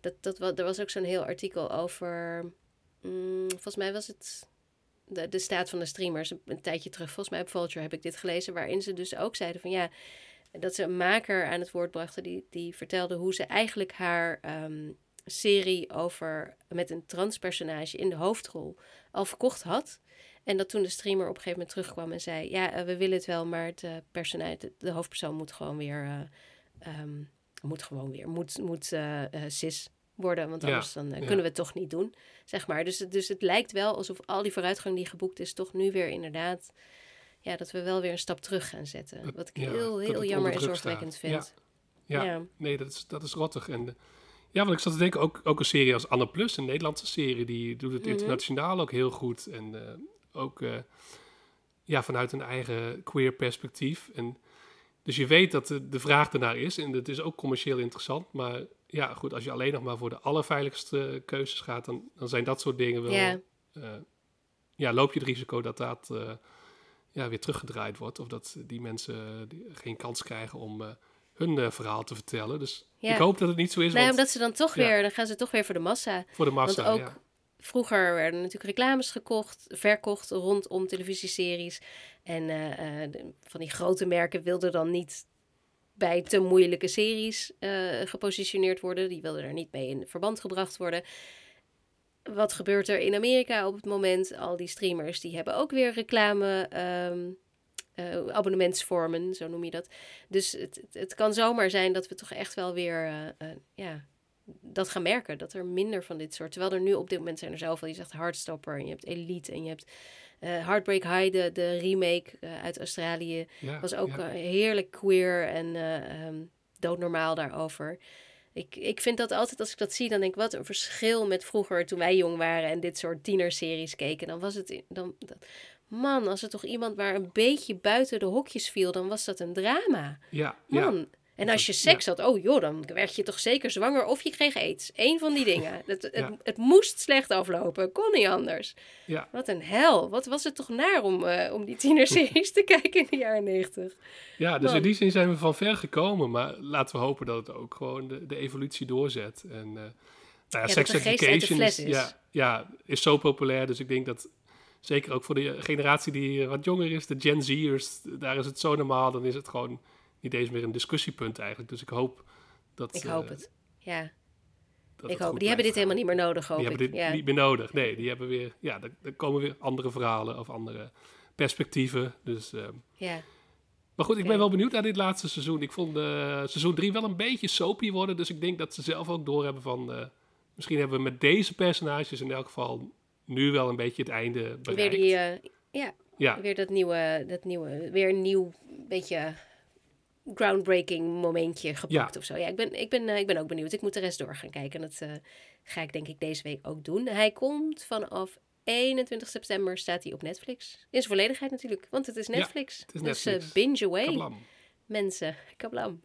dat, dat, wat, er was ook zo'n heel artikel over, um, volgens mij was het de, de staat van de streamers een tijdje terug. Volgens mij op Vulture heb ik dit gelezen, waarin ze dus ook zeiden van ja, dat ze een maker aan het woord brachten die, die vertelde hoe ze eigenlijk haar ehm, serie over met een transpersonage in de hoofdrol al verkocht had. En dat toen de streamer op een gegeven moment terugkwam en zei: Ja, eh, we willen het wel, maar het, uh, personage, de, hoofdpersoon moet gewoon weer. Uh, um, moet gewoon weer. Moet, moet cis worden, want anders dan kunnen we het toch niet doen. Zeg maar. Dus, dus het lijkt wel alsof al die vooruitgang die geboekt is, toch nu weer inderdaad ja, dat we wel weer een stap terug gaan zetten. Wat ik heel, heel jammer en zorgwekkend vind. Ja. ja. nee, dat is, dat is rottig. En ja, want ik zat te denken, ook, ook een serie als Anne Plus, een Nederlandse serie, die doet het mhm. internationaal ook heel goed. En uh, ook uh, ja, vanuit een eigen queer perspectief. En dus je weet dat de, de vraag ernaar is en het is ook commercieel interessant. Maar ja, goed, als je alleen nog maar voor de allerveiligste keuzes gaat, dan, dan zijn dat soort dingen wel... Uh, ja, loop je het risico dat dat ja, weer teruggedraaid wordt. Of dat die mensen die geen kans krijgen om uh, hun uh, verhaal te vertellen. Dus ja. ik hoop dat het niet zo is. Nee, omdat ze dan toch weer, dan gaan ze toch weer voor de massa. Voor de massa, Want ook vroeger werden natuurlijk reclames gekocht, verkocht rondom televisieseries. En uh, de, van die grote merken wilden dan niet bij te moeilijke series gepositioneerd worden. Die wilden er niet mee in verband gebracht worden wat gebeurt er in Amerika op het moment? Al die streamers die hebben ook weer reclame um, uh, abonnementsvormen, zo noem je dat. Dus het, het, kan zomaar zijn dat we toch echt wel weer uh, uh, ja, dat gaan merken. Dat er minder van dit soort. Terwijl er nu op dit moment zijn er zoveel. Je zegt Hardstopper en je hebt Elite en je hebt Heartbreak High, de, de remake uit Australië. Ja, was ook ja. heerlijk queer en um, doodnormaal daarover. Ik, ik vind dat altijd, als ik dat zie, dan denk ik, wat een verschil met vroeger toen wij jong waren en dit soort tienerseries keken. Dan was het, dan, man, als er toch iemand maar een beetje buiten de hokjes viel, dan was dat een drama. Ja, man. ja. En als je seks had, oh joh, dan werd je toch zeker zwanger of je kreeg aids. Eén van die dingen. Het, het, Ja. het moest slecht aflopen, kon niet anders. Ja. Wat een hel. Wat was het toch naar om, uh, om die tienerseries te kijken in de jaren negentig. Ja, dus Man. in die zin zijn we van ver gekomen. Maar laten we hopen dat het ook gewoon de, de evolutie doorzet. En uh, nou ja, Ja, sex education is, is. Ja, ja, is zo populair. Dus ik denk dat zeker ook voor de generatie die wat jonger is, de Gen Z'ers, daar is het zo normaal. Dan is het gewoon niet eens meer een discussiepunt eigenlijk. Dus ik hoop dat... Ik eh, hoop het. Ja, dat ik hoop. Die hebben dit helemaal niet meer nodig, hoop die ik. hebben dit ja. niet meer nodig. Nee, die hebben weer, ja, er, komen weer andere verhalen of andere perspectieven. Dus, uh, ja. maar goed, ik ben wel benieuwd naar dit laatste seizoen. Ik vond uh, seizoen 3 wel een beetje soapy worden. Dus ik denk dat ze zelf ook doorhebben van... Uh, misschien hebben we met deze personages in elk geval nu wel een beetje het einde bereikt. Weer die, uh, ja, ja. weer dat nieuwe, dat nieuwe, weer een nieuw beetje groundbreaking momentje gepakt Ja. of zo. Ja, ik ben, ik, ben, uh, ik ben ook benieuwd. Ik moet de rest door gaan kijken. En dat uh, ga ik denk ik deze week ook doen. Hij komt vanaf 21 september staat hij op Netflix. In zijn volledigheid natuurlijk, want het is Netflix. het is dus Netflix. Uh, binge away. Kablam. Mensen, kablam.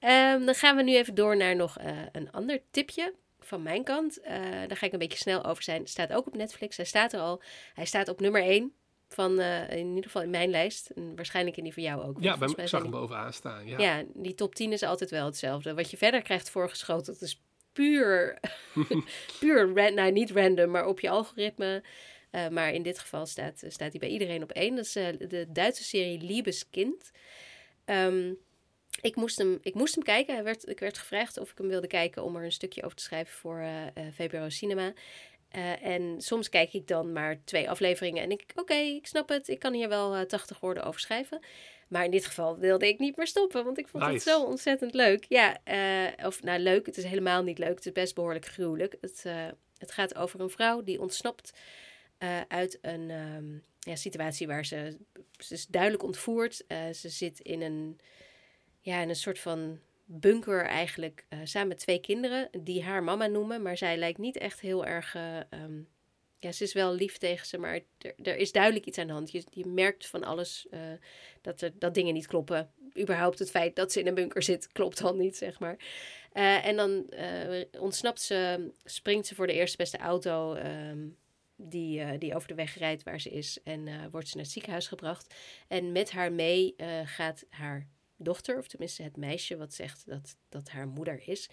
um, dan gaan we nu even door naar nog een ander tipje van mijn kant. Daar ga ik een beetje snel over zijn. Staat ook op Netflix. Hij staat er al. Hij staat op nummer 1 van uh, in ieder geval in mijn lijst. En waarschijnlijk in die van jou ook. Ja, bij, ik zag hem bovenaan staan. Ja. ja, die top 10 is altijd wel hetzelfde. Wat je verder krijgt voorgeschoten, dat is puur, puur ran, nou niet random, maar op je algoritme. Uh, maar in dit geval staat, staat hij bij iedereen op één. Dat is uh, de Duitse serie Liebeskind. Um, ik moest, hem, ik moest hem kijken. Hij werd, ik werd gevraagd of ik hem wilde kijken om er een stukje over te schrijven voor uh, VPRO Cinema. Uh, en soms kijk ik dan maar twee afleveringen en denk ik, oké, okay, ik snap het. Ik kan hier wel uh, 80 woorden over schrijven. Maar in dit geval wilde ik niet meer stoppen, want ik vond nice. het zo ontzettend leuk. Ja, uh, of nou leuk, het is helemaal niet leuk. Het is best behoorlijk gruwelijk. Het, het gaat over een vrouw die ontsnapt uit een um, ja, situatie waar ze... Ze is duidelijk ontvoerd. Ze zit in een, ja, in een soort van bunker eigenlijk uh, samen met twee kinderen die haar mama noemen, maar zij lijkt niet echt heel erg. Uh, um, ja, ze is wel lief tegen ze, maar er, er is duidelijk iets aan de hand. Je, je merkt van alles uh, dat, er, dat dingen niet kloppen. Überhaupt het feit dat ze in een bunker zit, klopt al niet, zeg maar. En dan ontsnapt ze, springt ze voor de eerste beste auto um, die, die over de weg rijdt waar ze is. En wordt ze naar het ziekenhuis gebracht. En met haar mee gaat haar dochter, of tenminste het meisje wat zegt dat dat haar moeder is.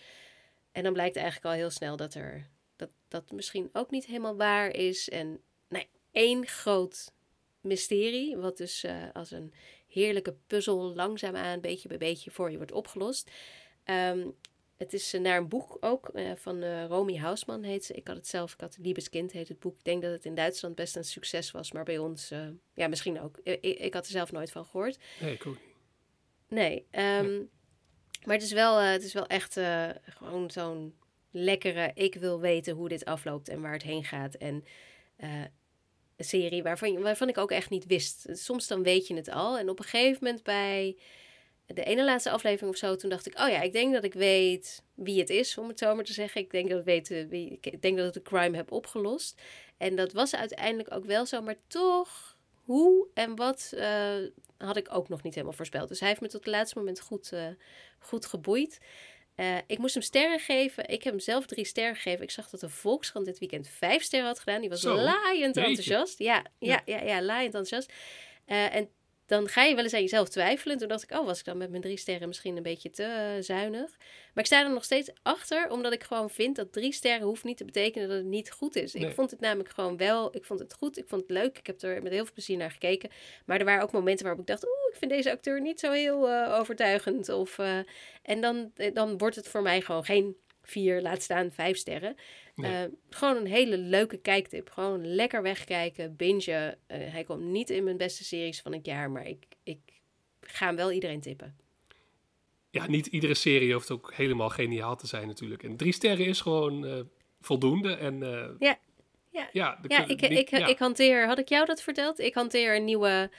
En dan blijkt eigenlijk al heel snel dat er dat, dat misschien ook niet helemaal waar is. En nou, één groot mysterie, wat dus uh, als een heerlijke puzzel langzaamaan, beetje bij beetje voor je wordt opgelost. Um, het is uh, naar een boek ook uh, van Romy Hausman heet ze. Ik had het zelf, ik had Liebeskind heet het boek. Ik denk dat het in Duitsland best een succes was, maar bij ons, ja misschien ook. Ik, ik, had er zelf nooit van gehoord. Nee, ik. Nee, um, nee. maar het is wel, uh, het is wel echt uh, gewoon zo'n lekkere. Ik wil weten hoe dit afloopt en waar het heen gaat. En uh, een serie waarvan, waarvan ik ook echt niet wist. Soms dan weet je het al. En op een gegeven moment bij de ene laatste aflevering of zo, toen dacht ik, oh ja, ik denk dat ik weet wie het is, om het zo maar te zeggen. Ik denk dat ik weet wie, ik denk dat ik de crime heb opgelost. En dat was uiteindelijk ook wel zo, maar toch, hoe en wat uh, had ik ook nog niet helemaal voorspeld. Dus hij heeft me tot het laatste moment goed, uh, goed geboeid. Uh, ik moest hem sterren geven. Ik heb hem zelf drie sterren gegeven. Ik zag dat de Volkskrant dit weekend vijf sterren had gedaan. Die was Zo, laaiend enthousiast. Ja, ja, ja, ja, laaiend enthousiast. En dan ga je wel eens aan jezelf twijfelen. Toen dacht ik, oh, was ik dan met mijn drie sterren misschien een beetje te uh, zuinig. Maar ik sta er nog steeds achter, omdat ik gewoon vind dat drie sterren hoeft niet te betekenen dat het niet goed is. Nee. Ik vond het namelijk gewoon wel, ik vond het goed, ik vond het leuk. Ik heb er met heel veel plezier naar gekeken. Maar er waren ook momenten waarop ik dacht, oeh, ik vind deze acteur niet zo heel uh, overtuigend. Of, uh, en dan, dan wordt het voor mij gewoon geen vier, laat staan vijf sterren. Nee. Uh, gewoon een hele leuke kijktip. Gewoon lekker wegkijken, bingen. Uh, hij komt niet in mijn beste series van het jaar, maar ik, ik ga hem wel iedereen tippen. ja, niet iedere serie hoeft ook helemaal geniaal te zijn natuurlijk. En drie sterren is gewoon eh, voldoende. En ja, ja. ja, ja ik, ik, ik hanteer, had ik jou dat verteld? Ik hanteer een nieuwe,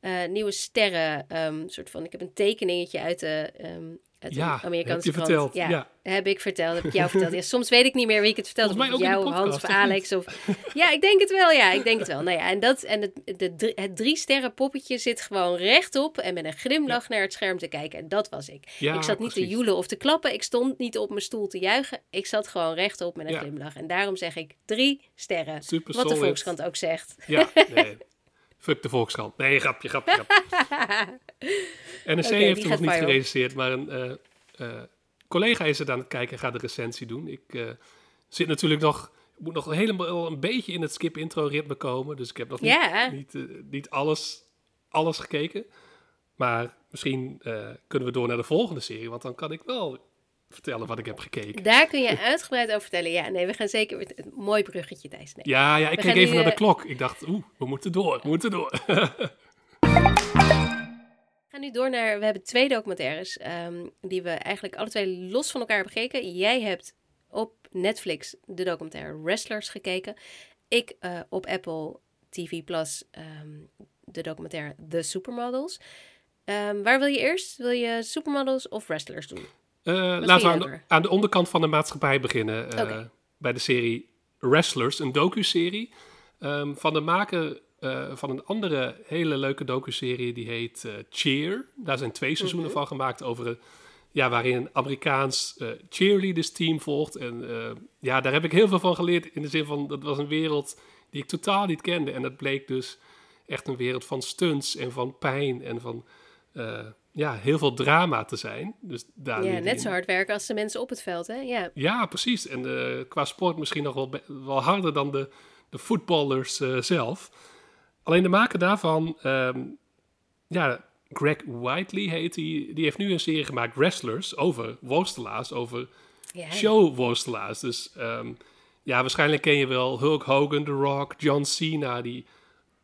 uh, nieuwe sterren, um, soort van, ik heb een tekeningetje uit de um, uit ja, Amerikaanse heb je verteld. Ja, ja, heb ik verteld, heb ik jou verteld. Ja, soms weet ik niet meer wie ik het vertelde. Of jou, podcast, Hans of Alex. Of, ja, ik denk het wel. Ja, ik denk het wel. Nou ja, en, dat, en het, de, het drie sterren poppetje zit gewoon rechtop en met een glimlach ja. naar het scherm te kijken. En dat was ik. Ja, ik zat niet precies. te joelen of te klappen. Ik stond niet op mijn stoel te juichen. Ik zat gewoon rechtop met een glimlach. En daarom zeg ik drie sterren. Super wat solid. de Volkskrant ook zegt. Ja, nee. Fuck de Volkskrant. Nee, grapje, grapje, grapje. NRC heeft hem nog niet gerecenseerd, maar een eh, eh, collega is het aan het kijken en gaat de recensie doen. Ik eh, zit natuurlijk nog, moet nog helemaal een beetje in het skip-intro-ritme komen, dus ik heb nog niet, niet, niet alles, alles gekeken. Maar misschien kunnen we door naar de volgende serie, want dan kan ik wel vertellen wat ik heb gekeken. Daar kun je uitgebreid over vertellen. Ja, nee, we gaan zeker... Een mooi bruggetje, Thijs. Nee. Ja, ja, ik We keek even naar de klok. Ik dacht, oeh, we moeten door, we moeten door. Gaan nu door naar. We hebben twee documentaires. ehm, die we eigenlijk alle twee los van elkaar hebben gekeken. Jij hebt op Netflix de documentaire Wrestlers gekeken. Ik eh, op Apple TV Plus ehm, de documentaire The Supermodels. Ehm, waar wil je eerst? Wil je Supermodels of Wrestlers doen? Eh, laten we aan, de onderkant van de maatschappij beginnen. eh. Bij de serie Wrestlers, een docu-serie. van de maker eh, van een andere hele leuke docu-serie. Die heet eh, Cheer. Daar zijn twee seizoenen Mhm. van gemaakt over... een- Ja, waarin een Amerikaans eh, cheerleaders team volgt. En ja, daar heb ik heel veel van geleerd. In de zin van, dat was een wereld die ik totaal niet kende. En dat bleek dus echt een wereld van stunts en van pijn en van... ja, heel veel drama te zijn. Dus daar ja, net in- zo hard werken als de mensen op het veld, hè? Ja. ja, precies. En qua sport misschien nog wel, wel harder dan de, de voetballers zelf. Alleen de maker daarvan, ehm, ja, Greg Whiteley heet hij, die heeft nu een serie gemaakt, Wrestlers, over worstelaars, over ja. showworstelaars. Dus ehm, ja, waarschijnlijk ken je wel Hulk Hogan, The Rock, John Cena, die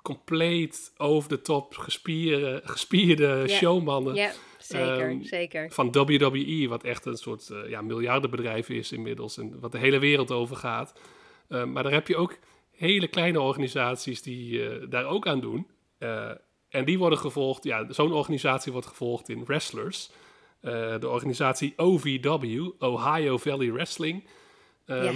compleet over de top gespierde, gespierde showmannen zeker, Ehm, zeker. van WWE, wat echt een soort eh, ja, miljardenbedrijf is inmiddels en wat de hele wereld over gaat. Maar daar heb je ook hele kleine organisaties die eh, daar ook aan doen. Eh, en die worden gevolgd, ja, zo'n organisatie wordt gevolgd in Wrestlers. Eh, de organisatie OVW, Ohio Valley Wrestling. Ehm, Ja.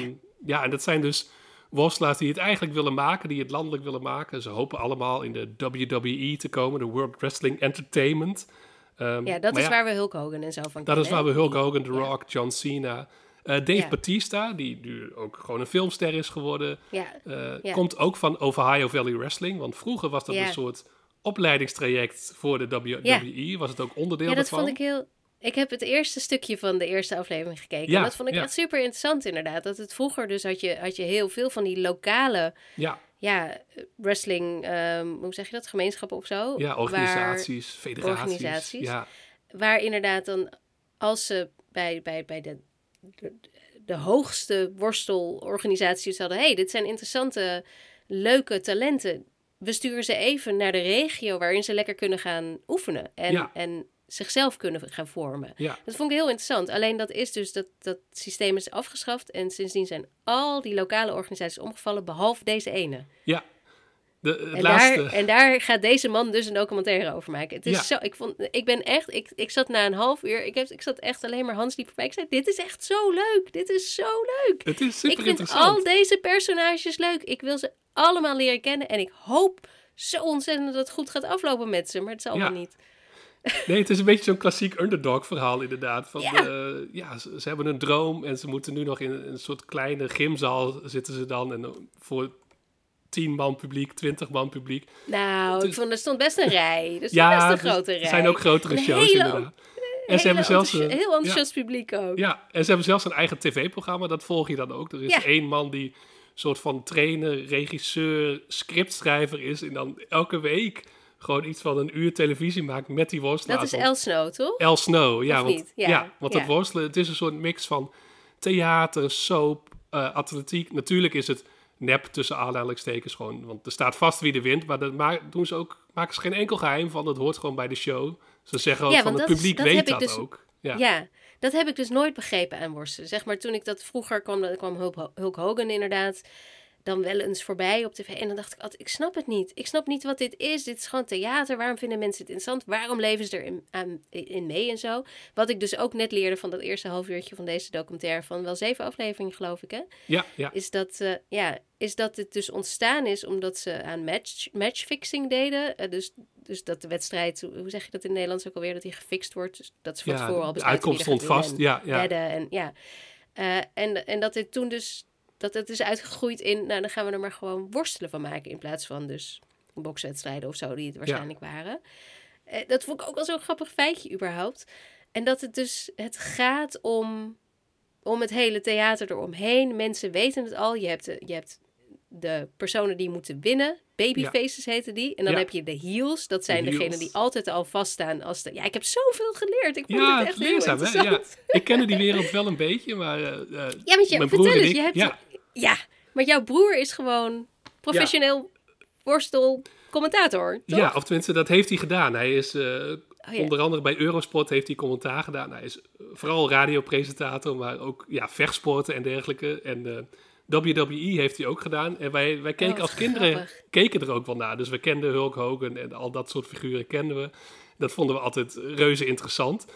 ja, en dat zijn dus worstelaars die het eigenlijk willen maken, die het landelijk willen maken. Ze hopen allemaal in de WWE te komen, de World Wrestling Entertainment. Ehm, Ja, dat is waar we Hulk Hogan en zo van dat kennen, is waar we Hulk Hogan, The. Rock, John Cena. Eh, Dave Ja. Batista, die nu ook gewoon een filmster is geworden, eh, komt ook van Ohio Valley Wrestling. Want vroeger was dat een soort opleidingstraject voor de WWE. Was het ook onderdeel Ja, dat daarvan. vond ik heel. Ik heb het eerste stukje van de eerste aflevering gekeken. Ja, en dat vond ik ja. echt super interessant, inderdaad. Dat het vroeger dus had je, had je heel veel van die lokale, Ja, ja, wrestling, ehm, hoe zeg je dat, gemeenschappen of zo. ja waar- organisaties, federaties. organisaties. Ja, Waar, inderdaad dan, als ze bij, bij, bij de, de, de hoogste worstelorganisaties hadden... hé, hey, dit zijn interessante, leuke talenten. We sturen ze even naar de regio waarin ze lekker kunnen gaan oefenen. En, Ja. en zichzelf kunnen gaan vormen. ja. Dat vond ik heel interessant. Alleen dat is dus dat dat systeem is afgeschaft. En sindsdien zijn al die lokale organisaties omgevallen, behalve deze ene. ja. De, En laatste... daar, en daar gaat deze man dus een documentaire over maken. Het is Ja. zo, ik, vond, ik ben echt, ik, ik zat na een half uur, ik, heb, ik zat echt alleen maar Hans liep voorbij. Ik zei, dit is echt zo leuk, dit is zo leuk. het is super ik vind interessant. al deze personages leuk. Ik wil ze allemaal leren kennen en ik hoop zo ontzettend dat het goed gaat aflopen met ze. Maar het zal Ja. wel niet. Nee, het is een beetje zo'n klassiek underdog verhaal inderdaad. Van, Ja. ja, ja ze, ze hebben een droom en ze moeten nu nog in een soort kleine gymzaal zitten ze dan. En eh, voor 10 man publiek, 20 man publiek. Nou, ik vond er stond best een rij. Er stond Ja, best een er grote rij. zijn ook grotere Een shows hele- inderdaad. En ze hebben zelfs een, heel enthousiast publiek ook. ja, en ze hebben zelfs een eigen tv-programma, dat volg je dan ook. Er is Ja. één man die soort van trainer, regisseur, scriptschrijver is. En dan elke week gewoon iets van een uur televisie maakt met die worstelaars. Dat is El Snow, toch? El Snow, ja. Of want, niet? Ja, Ja, want worstelen, het is een soort mix van theater, soap, eh, atletiek. Natuurlijk is het nep tussen aanhalingstekens gewoon, want er staat vast wie er wint. Maar dat ma doen ze ook, maken ze geen enkel geheim van, dat hoort gewoon bij de show. Ze zeggen ook Ja, van het is- publiek dat weet heb ik dat dus- ook. Ja. Ja, dat heb ik dus nooit begrepen aan worstelen. Zeg maar, toen ik dat vroeger kwam, kwam Hulk Hogan inderdaad dan wel eens voorbij op tv. En dan dacht ik altijd, ik snap het niet. Ik snap niet wat dit is. Dit is gewoon theater. Waarom vinden mensen het interessant? Waarom leven ze erin aan, in mee en zo? Wat ik dus ook net leerde van dat eerste half uurtje van deze documentaire... van wel zeven afleveringen, geloof ik, hè? Ja, ja. Is dat, eh, ja, is dat het dus ontstaan is omdat ze aan match, matchfixing deden. Eh, dus, dus dat de wedstrijd, hoe zeg je dat in het Nederlands ook alweer, dat die gefixt wordt. Dus dat is van Ja, tevoren al de besluiten uitkomst er stond vast. en Ja, ja. En, ja. Eh, en, en dat dit toen dus, dat het is uitgegroeid in, nou dan gaan we er maar gewoon worstelen van maken. In plaats van dus bokswedstrijden of zo, die het waarschijnlijk waren. Eh, dat vond ik ook wel zo'n grappig feitje überhaupt. En dat het dus, het gaat om, om het hele theater eromheen. Mensen weten het al. Je hebt, de- je hebt de personen die moeten winnen. Babyfaces heten die. En dan Ja. heb je de heels. Dat zijn De degenen die altijd al vaststaan. Als de, ja, ik heb zoveel geleerd. Ik vond Ja, het echt heel leerzaam, hè? Ja. Ik kende die wereld wel een beetje, maar... eh, eh, Ja, want je, mijn vertel en eens. ik- Je hebt, ja, maar jouw broer is gewoon professioneel worstelcommentator, toch? ja, of tenminste, dat heeft hij gedaan. Hij is eh, Oh, ja. onder andere bij Eurosport heeft hij commentaar gedaan. Hij is vooral radiopresentator, maar ook ja, vechtsporten en dergelijke. En eh, WWE heeft hij ook gedaan. En wij, wij keken Oh, als wat kinderen keken er ook wel naar. Dus we kenden Hulk Hogan en al dat soort figuren kenden we. Dat vonden we altijd reuze interessant.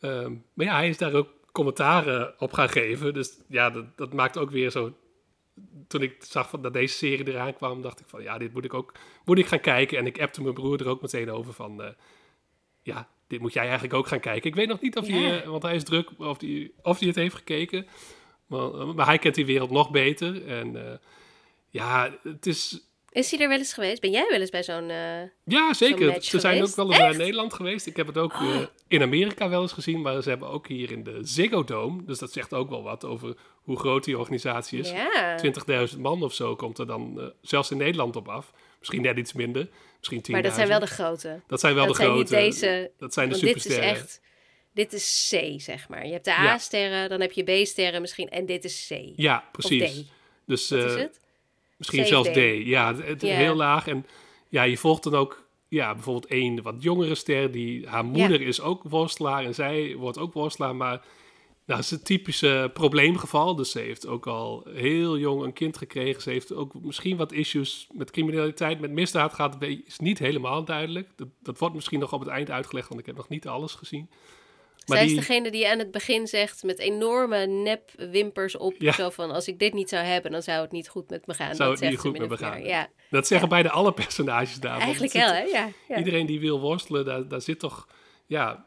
Ehm, maar ja, hij is daar ook commentaren op gaan geven. Dus ja, dat, dat maakt ook weer zo toen ik zag van, dat deze serie eraan kwam, dacht ik van ja, dit moet ik ook moet ik gaan kijken. En ik appte mijn broer er ook meteen over van eh, ja, dit moet jij eigenlijk ook gaan kijken. Ik weet nog niet of hij, eh, want hij is druk, of hij, of hij het heeft gekeken. Maar, maar hij kent die wereld nog beter. En eh, ja, het is. Is hij er wel eens geweest? Ben jij wel eens bij zo'n... eh, Ja, zeker. Ze zijn ook wel eens naar Echt? Nederland geweest. Ik heb het ook eh, in Amerika wel eens gezien, maar ze hebben ook hier in de Ziggo Dome. Dus dat zegt ook wel wat over hoe groot die organisatie is. ja, 20.000 man of zo komt er dan eh, zelfs in Nederland op af. Misschien net iets minder, misschien 10.000. maar dat zijn wel de grote. Dat zijn wel dat de zijn grote. niet deze... dat zijn de Want dit is supersterren. echt... Dit is C, zeg maar. Je hebt de Ja. A-sterren, dan heb je B-sterren misschien. En dit is C. Ja, precies. Dus eh, het? Misschien zelfs D. D. Ja, het, het heel laag. En ja, je volgt dan ook ja, bijvoorbeeld één wat jongere ster. Die, haar moeder is ook worstelaar en zij wordt ook worstelaar. Maar nou, het is een typische probleemgeval. Dus ze heeft ook al heel jong een kind gekregen. Ze heeft ook misschien wat issues met criminaliteit, met misdaad gehad. Is niet helemaal duidelijk. Dat, dat wordt misschien nog op het eind uitgelegd, want ik heb nog niet alles gezien. Zij is degene die aan het begin zegt met enorme nepwimpers op. Ja. Zo van, als ik dit niet zou hebben, dan zou het niet goed met me gaan. Zou dat het niet goed met me gaan. Ja, dat zeggen bijna alle personages daar. eigenlijk wel, hè? Ja. Iedereen die wil worstelen, daar, daar zit toch, ja,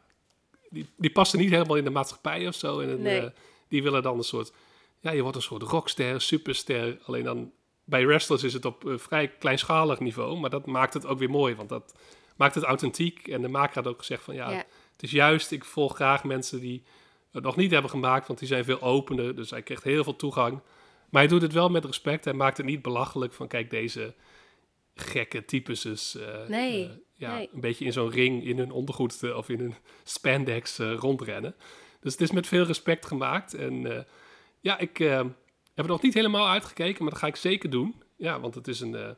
die, die passen niet helemaal in de maatschappij of zo. En een, Nee. eh, die willen dan een soort, ja, je wordt een soort rockster, superster. Alleen dan, bij wrestlers is het op een vrij kleinschalig niveau, maar dat maakt het ook weer mooi, want dat maakt het authentiek. En de maker had ook gezegd van, ja, Ja. Het is juist, ik volg graag mensen die het nog niet hebben gemaakt, want die zijn veel opener, dus hij krijgt heel veel toegang. Maar hij doet het wel met respect, hij maakt het niet belachelijk van, kijk, deze gekke types is eh, Nee, eh, ja, nee. een beetje in zo'n ring in hun ondergoed eh, of in hun spandex rondrennen. Dus het is met veel respect gemaakt. En ja, ik heb er nog niet helemaal uitgekeken, maar dat ga ik zeker doen. Ja, want het is een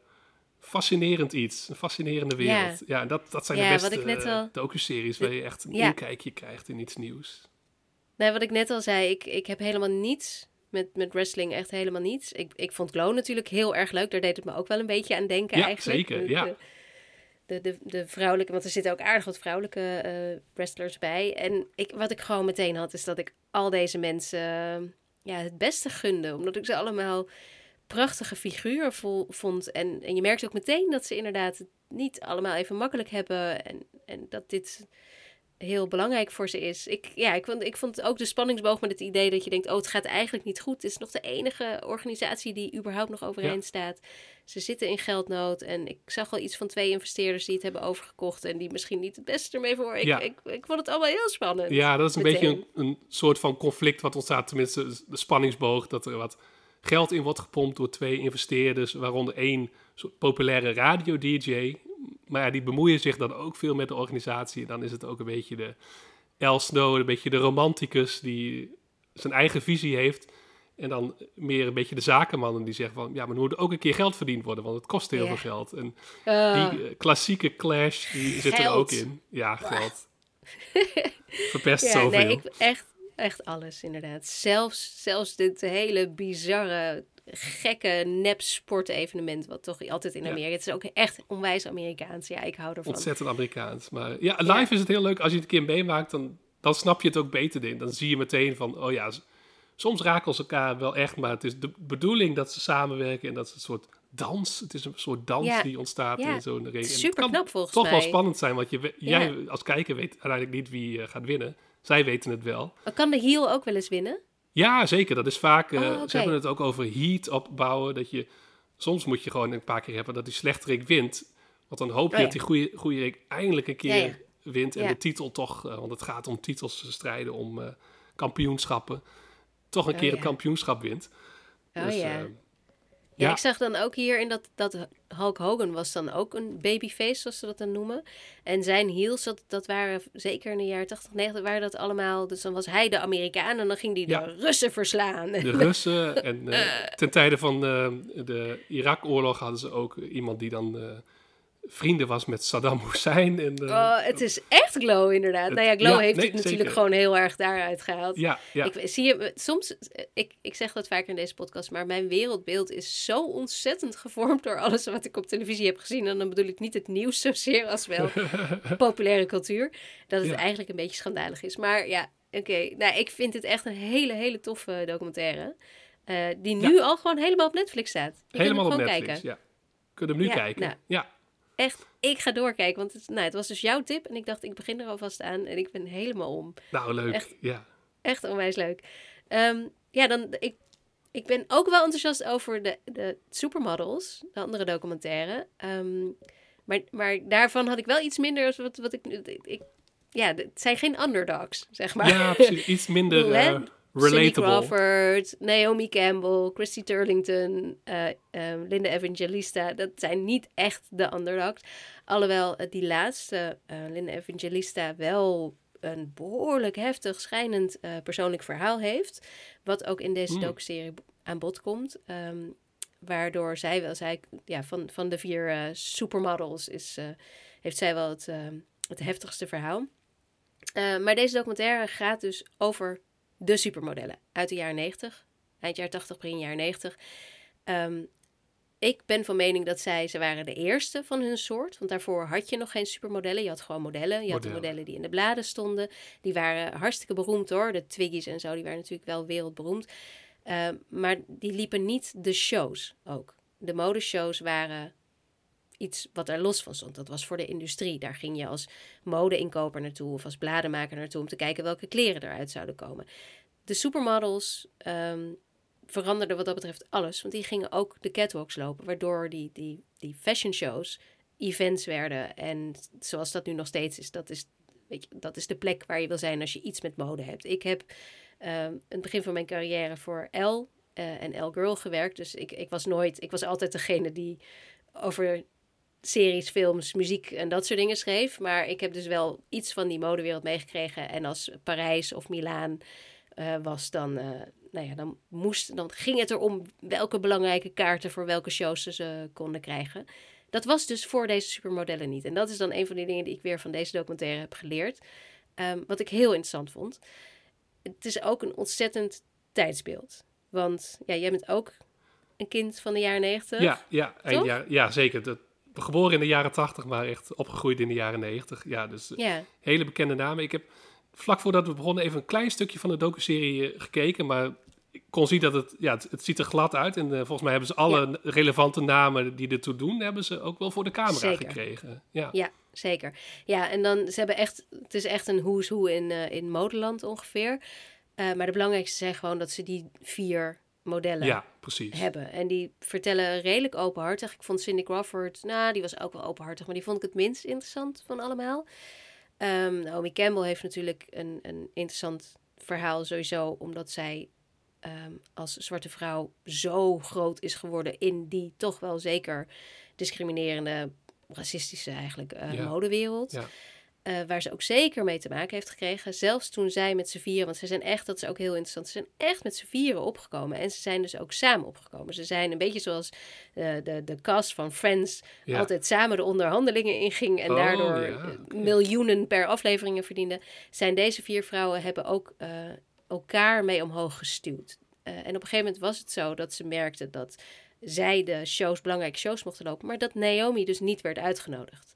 fascinerend iets, een fascinerende wereld. Ja, en dat, dat zijn Ja, de wat beste ik net eh, al- docuseries waar je echt een Ja. inkijkje krijgt in iets nieuws. Nee, wat ik net al zei, ik, ik heb helemaal niets met, met wrestling, echt helemaal niets. Ik, ik vond Glow natuurlijk heel erg leuk, daar deed het me ook wel een beetje aan denken Ja, eigenlijk. zeker, De- ja. De, de, de, de vrouwelijke, want er zitten ook aardig wat vrouwelijke eh, wrestlers bij. En ik, wat ik gewoon meteen had, is dat ik al deze mensen ja, het beste gunde. Omdat ik ze allemaal prachtige vo- vond. En, en je merkt ook meteen dat ze inderdaad het niet allemaal even makkelijk hebben. En, en dat dit heel belangrijk voor ze is. Ik, ja, ik, vond, ik vond ook de spanningsboog met het idee dat je denkt... oh, het gaat eigenlijk niet goed. Het is nog de enige organisatie die überhaupt nog overeind Ja. staat. Ze zitten in geldnood. En ik zag al iets van twee investeerders die het hebben overgekocht... en die misschien niet het beste ermee voor. Ik, Ja. ik, ik vond het allemaal heel spannend. Ja, dat is een Meteen. beetje een, een soort van conflict wat ontstaat. Tenminste, de spanningsboog. Dat er wat geld in wordt gepompt door twee investeerders. Waaronder één soort populaire radio-dj. Maar ja, die bemoeien zich dan ook veel met de organisatie. En dan is het ook een beetje de El Snow, een beetje de romanticus die zijn eigen visie heeft. En dan meer een beetje de zakenmannen die zeggen van... ja, maar er moet ook een keer geld verdiend worden, want het kost heel veel geld. En Ah, die eh, klassieke clash, die zit er ook in. Ja, geld. Verpest Ja, zoveel. nee, ik, echt, echt alles inderdaad. Zelfs, zelfs dit hele bizarre, gekke nep-sportevenement... wat toch altijd in Ja. Amerika... Het is ook echt onwijs Amerikaans. Ja, ik hou ervan. Ontzettend Amerikaans. Maar ja, live is het heel leuk. Als je het een keer meemaakt, dan, dan snap je het ook beter. In. Dan zie je meteen van, oh ja, soms raken ze elkaar wel echt. Maar het is de bedoeling dat ze samenwerken en dat is een soort dans. Het is een soort dans Ja. die ontstaat Ja. in zo'n het Super knap volgens toch mij. wel spannend zijn, want je, Ja. jij als kijker weet uiteindelijk niet wie eh, gaat winnen. Zij weten het wel. Kan de heel ook wel eens winnen? Ja, zeker. Dat is vaak. eh, Oh, oké. Ze hebben het ook over heat opbouwen. Dat je soms moet je gewoon een paar keer hebben dat die slechterik wint. Want dan hoop je Oh, ja. dat die goede, goede eindelijk een keer Ja, ja. wint. En de titel toch, eh, want het gaat om titels te strijden, om eh, kampioenschappen. Toch een Oh, keer het kampioenschap wint. Oh Dus, ja. Ja, ik zag dan ook hier in dat, dat Hulk Hogan was dan ook een babyface, zoals ze dat dan noemen. En zijn heels, dat, dat waren zeker in de jaren 80, 90, waren dat allemaal. Dus dan was hij de Amerikaan en dan ging hij Ja. de Russen verslaan. de Russen en eh, ten tijde van eh, de Irak-oorlog hadden ze ook iemand die dan eh, vrienden was met Saddam Hussein. En, eh, Oh, het is echt Glow inderdaad. Het- nou ja, Glow ja, heeft nee, het natuurlijk zeker. gewoon heel erg daaruit gehaald. ja, ja. Ik zie je soms, ik, ik zeg dat vaker in deze podcast, maar mijn wereldbeeld is zo ontzettend gevormd door alles wat ik op televisie heb gezien. En dan bedoel ik niet het nieuws zozeer als wel populaire cultuur. Dat het Ja. eigenlijk een beetje schandalig is. Maar ja, oké. Nou, ik vind het echt een hele, hele toffe documentaire. eh, die nu al gewoon helemaal op Netflix staat. Je Helemaal kunt op Netflix, kijken. ja. Kunnen hem nu kijken. nou. Ja, Echt, ik ga doorkijken. Want het, nou, het was dus jouw tip. En ik dacht, ik begin er alvast aan. En ik ben helemaal om. nou leuk. Echt. Ja. Echt onwijs leuk. Ehm, ja, dan, ik, ik ben ook wel enthousiast over de, de Supermodels, de andere documentaire. Ehm, maar, maar daarvan had ik wel iets minder als wat, wat ik, ik... Ja, het zijn geen underdogs, zeg maar. Ja, precies. Iets minder Eh, Cindy relatable. Crawford, Naomi Campbell, Christy Turlington, eh, eh, Linda Evangelista. Dat zijn niet echt de underdogs. Alhoewel eh, die laatste, eh, Linda Evangelista, wel een behoorlijk heftig schijnend persoonlijk verhaal heeft. Wat ook in deze Mm. docu-serie aan bod komt. Ehm, waardoor zij wel, zij, ja, van, van de vier supermodels is, heeft zij wel het, eh, het heftigste verhaal. Maar deze documentaire gaat dus over de supermodellen uit de jaren 90, eind jaren 80, begin jaren 90. Ehm, ik ben van mening dat zij, ze waren de eerste van hun soort. Want daarvoor had je nog geen supermodellen. Je had gewoon modellen. Je had de Modellen. modellen die in de bladen stonden. Die waren hartstikke beroemd hoor. De Twiggies en zo, die waren natuurlijk wel wereldberoemd. Ehm, maar die liepen niet de shows ook. De modeshows waren iets wat er los van stond. Dat was voor de industrie. Daar ging je als modeinkoper naartoe of als bladenmaker naartoe om te kijken welke kleren eruit zouden komen. De supermodels ehm, veranderden wat dat betreft alles, want die gingen ook de catwalks lopen, waardoor die, die, die fashion shows events werden. En zoals dat nu nog steeds is, dat is, weet je, dat is de plek waar je wil zijn als je iets met mode hebt. Ik heb in het begin van mijn carrière voor Elle eh, en Elle Girl gewerkt, dus ik, ik was nooit, ik was altijd degene die over series, films, muziek en dat soort dingen schreef. Maar ik heb dus wel iets van die modewereld meegekregen. En als Parijs of Milaan eh, was, dan, eh, nou ja, dan, moest, dan ging het erom welke belangrijke kaarten voor welke shows ze ze konden krijgen. Dat was dus voor deze supermodellen niet. En dat is dan een van die dingen die ik weer van deze documentaire heb geleerd. Ehm, wat ik heel interessant vond. Het is ook een ontzettend tijdsbeeld. Want ja, jij bent ook een kind van de jaren negentig. Ja, ja, jaar- ja zeker. Dat, geboren in de jaren 80, maar echt opgegroeid in de jaren 90. Ja, dus eh, hele bekende namen. Ik heb vlak voordat we begonnen even een klein stukje van de docuserie eh, gekeken, maar ik kon zien dat het, ja, het, het ziet er glad uit. En eh, volgens mij hebben ze alle relevante namen die ertoe doen, hebben ze ook wel voor de camera Zeker. gekregen. Ja, Ja, zeker. Ja, en dan ze hebben echt, het is echt een who's who in, eh, in modeland ongeveer. Maar de belangrijkste zijn gewoon dat ze die vier modellen ja precies. hebben. En die vertellen redelijk openhartig. Ik vond Cindy Crawford, nou, die was ook wel openhartig, maar die vond ik het minst interessant van allemaal. Ehm Naomi Campbell heeft natuurlijk een, een interessant verhaal sowieso, omdat zij ehm, als zwarte vrouw zo groot is geworden in die toch wel zeker discriminerende, racistische eigenlijk Ja. modewereld. Ja. Eh, waar ze ook zeker mee te maken heeft gekregen. Zelfs toen zij met z'n vieren, want ze zijn echt, dat is ook heel interessant, ze zijn echt met z'n vieren opgekomen. En ze zijn dus ook samen opgekomen. Ze zijn een beetje zoals de, de, de cast van Friends Ja. altijd samen de onderhandelingen inging en Oh, daardoor ja, eh, miljoenen per afleveringen verdienden. Zijn deze vier vrouwen hebben ook eh, elkaar mee omhoog gestuurd. Eh, en op een gegeven moment was het zo dat ze merkten dat zij de shows, belangrijke shows mochten lopen, maar dat Naomi dus niet werd uitgenodigd.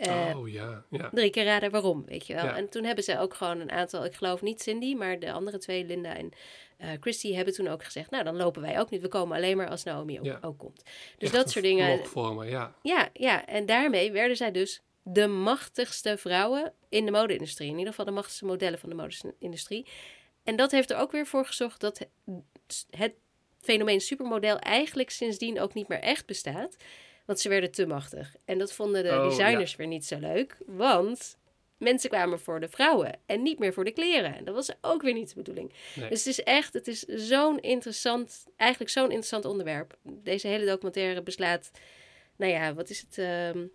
Eh, oh ja, ja. Drie keer raden waarom, weet je wel. Ja. En toen hebben ze ook gewoon een aantal, ik geloof niet Cindy, maar de andere twee, Linda en eh Christy, hebben toen ook gezegd, nou dan lopen wij ook niet. We komen alleen maar als Naomi ook, Ja. ook komt. Dus Echt dat soort dingen. vormen, ja. Ja, ja, en daarmee werden zij dus de machtigste vrouwen in de mode-industrie. In ieder geval de machtigste modellen van de mode-industrie. En dat heeft er ook weer voor gezorgd dat het fenomeen supermodel eigenlijk sindsdien ook niet meer echt bestaat. Want ze werden te machtig. En dat vonden de Oh, designers weer niet zo leuk. Want mensen kwamen voor de vrouwen en niet meer voor de kleren. En dat was ook weer niet de bedoeling. Nee. Dus het is echt, het is zo'n interessant, eigenlijk zo'n interessant onderwerp. Deze hele documentaire beslaat, nou ja, wat is het, ehm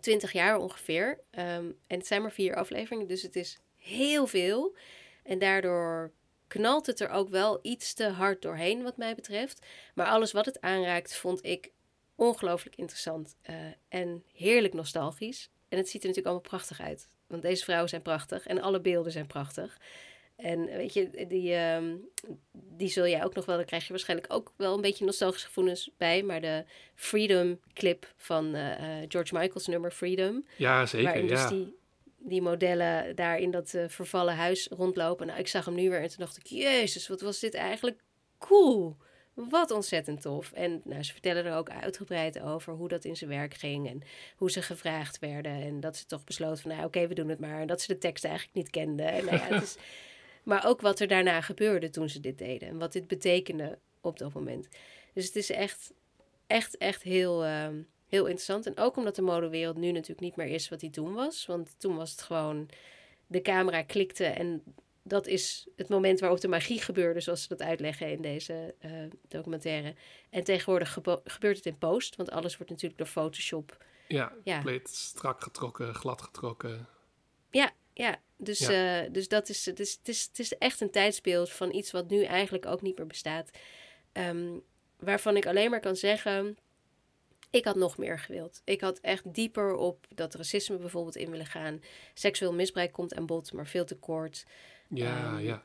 20 jaar ongeveer. Ehm, en het zijn maar vier afleveringen, dus het is heel veel. En daardoor knalt het er ook wel iets te hard doorheen, wat mij betreft. Maar alles wat het aanraakt, vond ik ongelooflijk interessant eh, en heerlijk nostalgisch. En het ziet er natuurlijk allemaal prachtig uit. Want deze vrouwen zijn prachtig en alle beelden zijn prachtig. En weet je, die, ehm, die zul jij ook nog wel, daar krijg je waarschijnlijk ook wel een beetje nostalgische gevoelens bij. Maar de Freedom clip van eh, eh, George Michael's nummer Freedom. Ja, zeker, waarin dus ja. die, die modellen daar in dat vervallen huis rondlopen. Nou, ik zag hem nu weer en toen dacht ik, jezus, wat was dit eigenlijk cool. Wat ontzettend tof. En nou, ze vertellen er ook uitgebreid over hoe dat in zijn werk ging. En hoe ze gevraagd werden. En dat ze toch besloten van, nou oké, we doen het maar. En dat ze de tekst eigenlijk niet kenden. En, nou ja, het is, maar ook wat er daarna gebeurde toen ze dit deden. En wat dit betekende op dat moment. Dus het is echt, echt, echt heel, ehm, heel interessant. En ook omdat de modewereld nu natuurlijk niet meer is wat die toen was. Want toen was het gewoon, de camera klikte en dat is het moment waarop de magie gebeurde, zoals ze dat uitleggen in deze eh, documentaire. En tegenwoordig gebeurt het in post, want alles wordt natuurlijk door Photoshop. Ja, Ja. compleet strak getrokken, glad getrokken. Ja, ja. Dus, Ja. eh, dus dat is, het, is, het, is, het is echt een tijdsbeeld van iets wat nu eigenlijk ook niet meer bestaat. Ehm, waarvan ik alleen maar kan zeggen, ik had nog meer gewild. Ik had echt dieper op dat racisme bijvoorbeeld in willen gaan. Seksueel misbruik komt aan bod, maar veel te kort. Ja, Ehm, ja.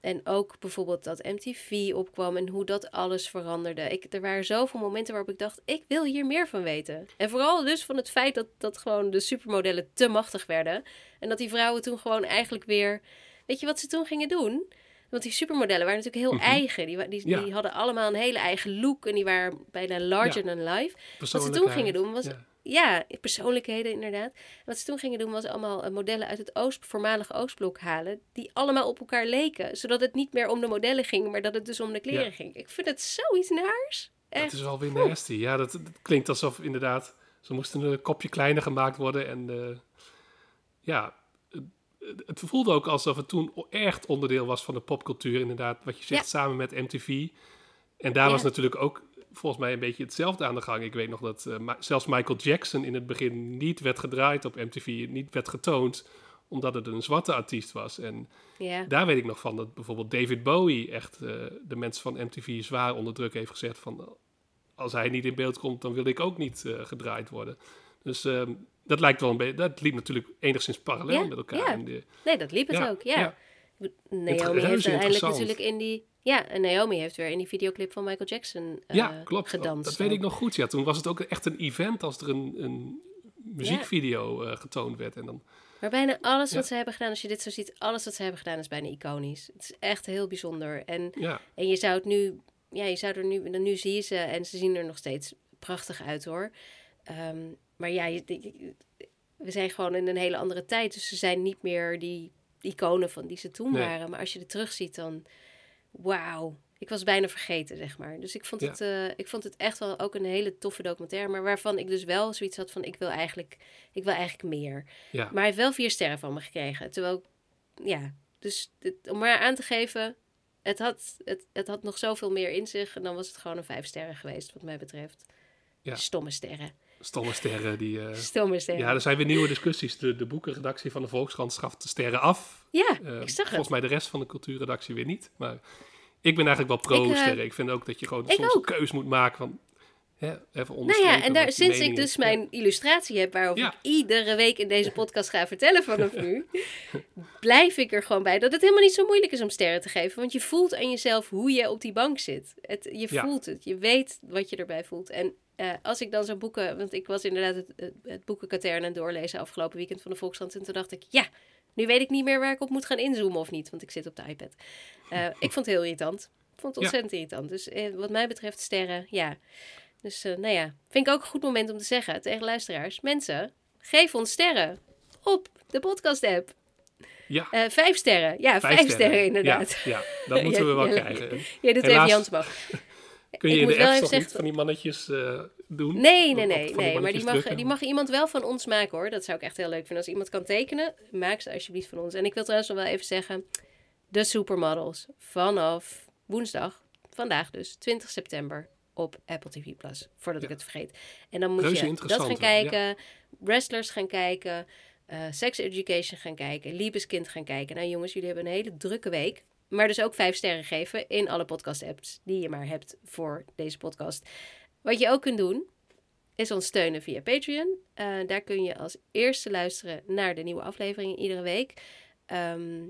En ook bijvoorbeeld dat MTV opkwam en hoe dat alles veranderde. Ik, er waren zoveel momenten waarop ik dacht, ik wil hier meer van weten. En vooral dus van het feit dat, dat gewoon de supermodellen te machtig werden. En dat die vrouwen toen gewoon eigenlijk weer... Weet je wat ze toen gingen doen? Want die supermodellen waren natuurlijk heel eigen. Die, die, Mhm. Ja. die hadden allemaal een hele eigen look. En die waren bijna larger than life. Wat ze toen gingen doen was... ja. Ja, persoonlijkheden inderdaad. Wat ze toen gingen doen was allemaal eh, modellen uit het Oost, voormalige Oostblok halen. Die allemaal op elkaar leken. Zodat het niet meer om de modellen ging, maar dat het dus om de kleren Ja. ging. Ik vind het zoiets naars. Dat Echt. is wel weer nasty. Ja, dat, dat klinkt alsof inderdaad... Ze moesten een kopje kleiner gemaakt worden. En eh, ja, het, het voelde ook alsof het toen echt onderdeel was van de popcultuur. Inderdaad, wat je zegt, Ja. samen met MTV. En daar Ja. was natuurlijk ook volgens mij een beetje hetzelfde aan de gang. Ik weet nog dat eh, zelfs Michael Jackson in het begin niet werd gedraaid op MTV. Niet werd getoond, omdat het een zwarte artiest was. En daar weet ik nog van dat bijvoorbeeld David Bowie echt eh, de mensen van MTV zwaar onder druk heeft gezet van eh, als hij niet in beeld komt, dan wil ik ook niet gedraaid worden. Dus ehm, dat lijkt wel een beetje, dat liep natuurlijk enigszins parallel met elkaar. de- Nee, dat liep het Ja, ook. Ja. Naomi heeft uiteindelijk natuurlijk in die... Ja, en Naomi heeft weer in die videoclip van Michael Jackson eh, ja, klopt. gedanst. dat weet ik nog goed. Ja, toen was het ook echt een event als er een, een muziekvideo eh, getoond werd. En dan, Maar bijna alles wat ze hebben gedaan, als je dit zo ziet, alles wat ze hebben gedaan is bijna iconisch. Het is echt heel bijzonder. En, ja, en je zou het nu, ja, je zou er nu, nu zie je ze en ze zien er nog steeds prachtig uit hoor. Ehm, maar ja, je- je- we zijn gewoon in een hele andere tijd, dus ze zijn niet meer die iconen van die ze toen Nee. waren. Maar als je het terugziet, dan wauw. Ik was bijna vergeten, zeg maar. Dus ik vond, Ja. het, eh, ik vond het echt wel ook een hele toffe documentaire. Maar waarvan ik dus wel zoiets had van, ik wil eigenlijk, ik wil eigenlijk meer. ja. Maar hij heeft wel vier sterren van me gekregen. Terwijl, ja, dus dit- om maar aan te geven, het had, het, het had nog zoveel meer in zich. En dan was het gewoon een vijf sterren geweest, wat mij betreft. Ja. Stomme sterren. Stomme sterren. Die, eh, Stomme sterren. ja, er zijn weer nieuwe discussies. De, de boekenredactie van de Volkskrant schaft de sterren af. Ja, Eh, ik zag volgens het. mij de rest van de cultuurredactie weer niet. Maar ik ben eigenlijk wel Ik, eh, pro-sterren. Ik vind ook dat je gewoon ik soms ook. een keus moet maken van... Hè, even Nou ja, en daar, sinds ik dus mijn illustratie heb, waarover Ja. ik iedere week in deze podcast ga vertellen vanaf nu, blijf ik er gewoon bij dat het helemaal niet zo moeilijk is om sterren te geven. Want je voelt aan jezelf hoe je op die bank zit. Het, je Ja. voelt het, je weet wat je erbij voelt. En eh, als ik dan zo'n boeken, want ik was inderdaad het, het, boekenkatern aan doorlezen afgelopen weekend van de Volkskrant. En toen dacht ik, ja, nu weet ik niet meer waar ik op moet gaan inzoomen of niet, want ik zit op de iPad. Eh, ik vond het heel irritant. Ik vond het Ja. ontzettend irritant. Dus eh, wat mij betreft sterren, ja. Dus nou ja, vind ik ook een goed moment om te zeggen tegen luisteraars. Mensen, geef ons sterren op de podcast-app. Ja, Eh, vijf sterren. Ja, vijf, sterren. inderdaad. Ja, ja, dat moeten we wel Ja, krijgen. Je doet Helaas je hand omhoog. Kun je Ik in de nog zeggen- niet van die mannetjes eh, doen? Nee, nee, nee. nee maar die mag, drukken? die mag iemand wel van ons maken hoor. Dat zou ik echt heel leuk vinden. Als iemand kan tekenen, maak ze alsjeblieft van ons. En ik wil trouwens nog wel even zeggen: de Supermodels vanaf woensdag, vandaag dus, 20 september op Apple TV Plus. Voordat ik het vergeet. En dan moet Reuze je dat gaan ja. kijken, Wrestlers gaan kijken, eh, Sex Education gaan kijken, Liebeskind gaan kijken. Nou jongens, jullie hebben een hele drukke week. Maar dus ook vijf sterren geven in alle podcast-apps die je maar hebt voor deze podcast. Wat je ook kunt doen, is ons steunen via Patreon. Eh, daar kun je als eerste luisteren naar de nieuwe afleveringen iedere week. Ehm,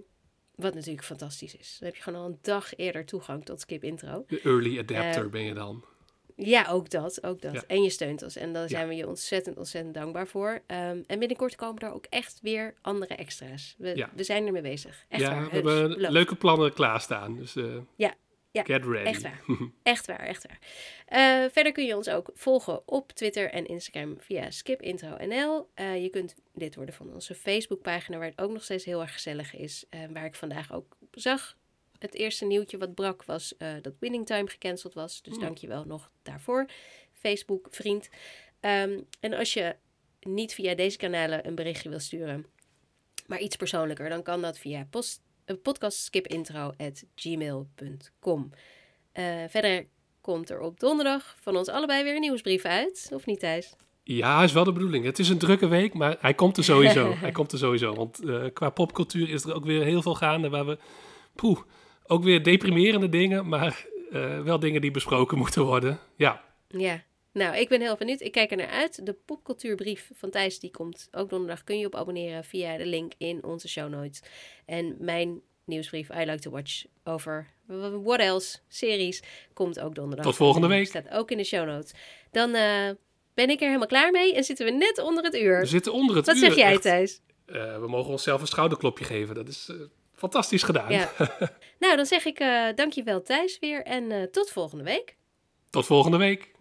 wat natuurlijk fantastisch is. Dan heb je gewoon al een dag eerder toegang tot Skip Intro. De early adapter Eh, ben je dan. Ja, ook dat. Ook dat. Ja. En je steunt ons. En daar Ja. zijn we je ontzettend, ontzettend dankbaar voor. Ehm, en binnenkort komen er ook echt weer andere extra's. We, Ja. we zijn ermee bezig. Echt ja, waar. we hebben beloofd. leuke plannen klaarstaan. Dus eh, Ja, ja, get ready. Echt waar. Echt waar, echt waar. Eh, verder kun je ons ook volgen op Twitter en Instagram via skipintro.nl. Eh, je kunt lid worden van onze Facebookpagina, waar het ook nog steeds heel erg gezellig is. Waar ik vandaag ook zag. Het eerste nieuwtje wat brak was eh, dat Winning Time gecanceld was. Dus dank je wel nog daarvoor, Facebook vriend. Ehm, en als je niet via deze kanalen een berichtje wil sturen, maar iets persoonlijker, dan kan dat via post, eh, podcastskipintro.gmail.com. Eh, verder komt er op donderdag van ons allebei weer een nieuwsbrief uit. Of niet, Thijs? Ja, is wel de bedoeling. Het is een drukke week, maar hij komt er sowieso. hij komt er sowieso. Want qua popcultuur is er ook weer heel veel gaande waar we... Poeh, ook weer deprimerende dingen, maar eh, wel dingen die besproken moeten worden. Ja, Ja. Nou, ik ben heel benieuwd. Ik kijk er naar uit. De popcultuurbrief van Thijs, die komt ook donderdag. Kun je op abonneren via de link in onze show notes. En mijn nieuwsbrief, I Like to Watch, over What Else, series, komt ook donderdag. Tot volgende week. Staat ook in de show notes. Dan eh, ben ik er helemaal klaar mee en zitten we net onder het uur. we zitten onder het Wat uur. zeg jij, Echt, Thijs? eh, we mogen onszelf een schouderklopje geven. Dat is fantastisch gedaan. Ja. nou, dan zeg ik eh dankjewel Thijs weer en eh, tot volgende week. Tot volgende week.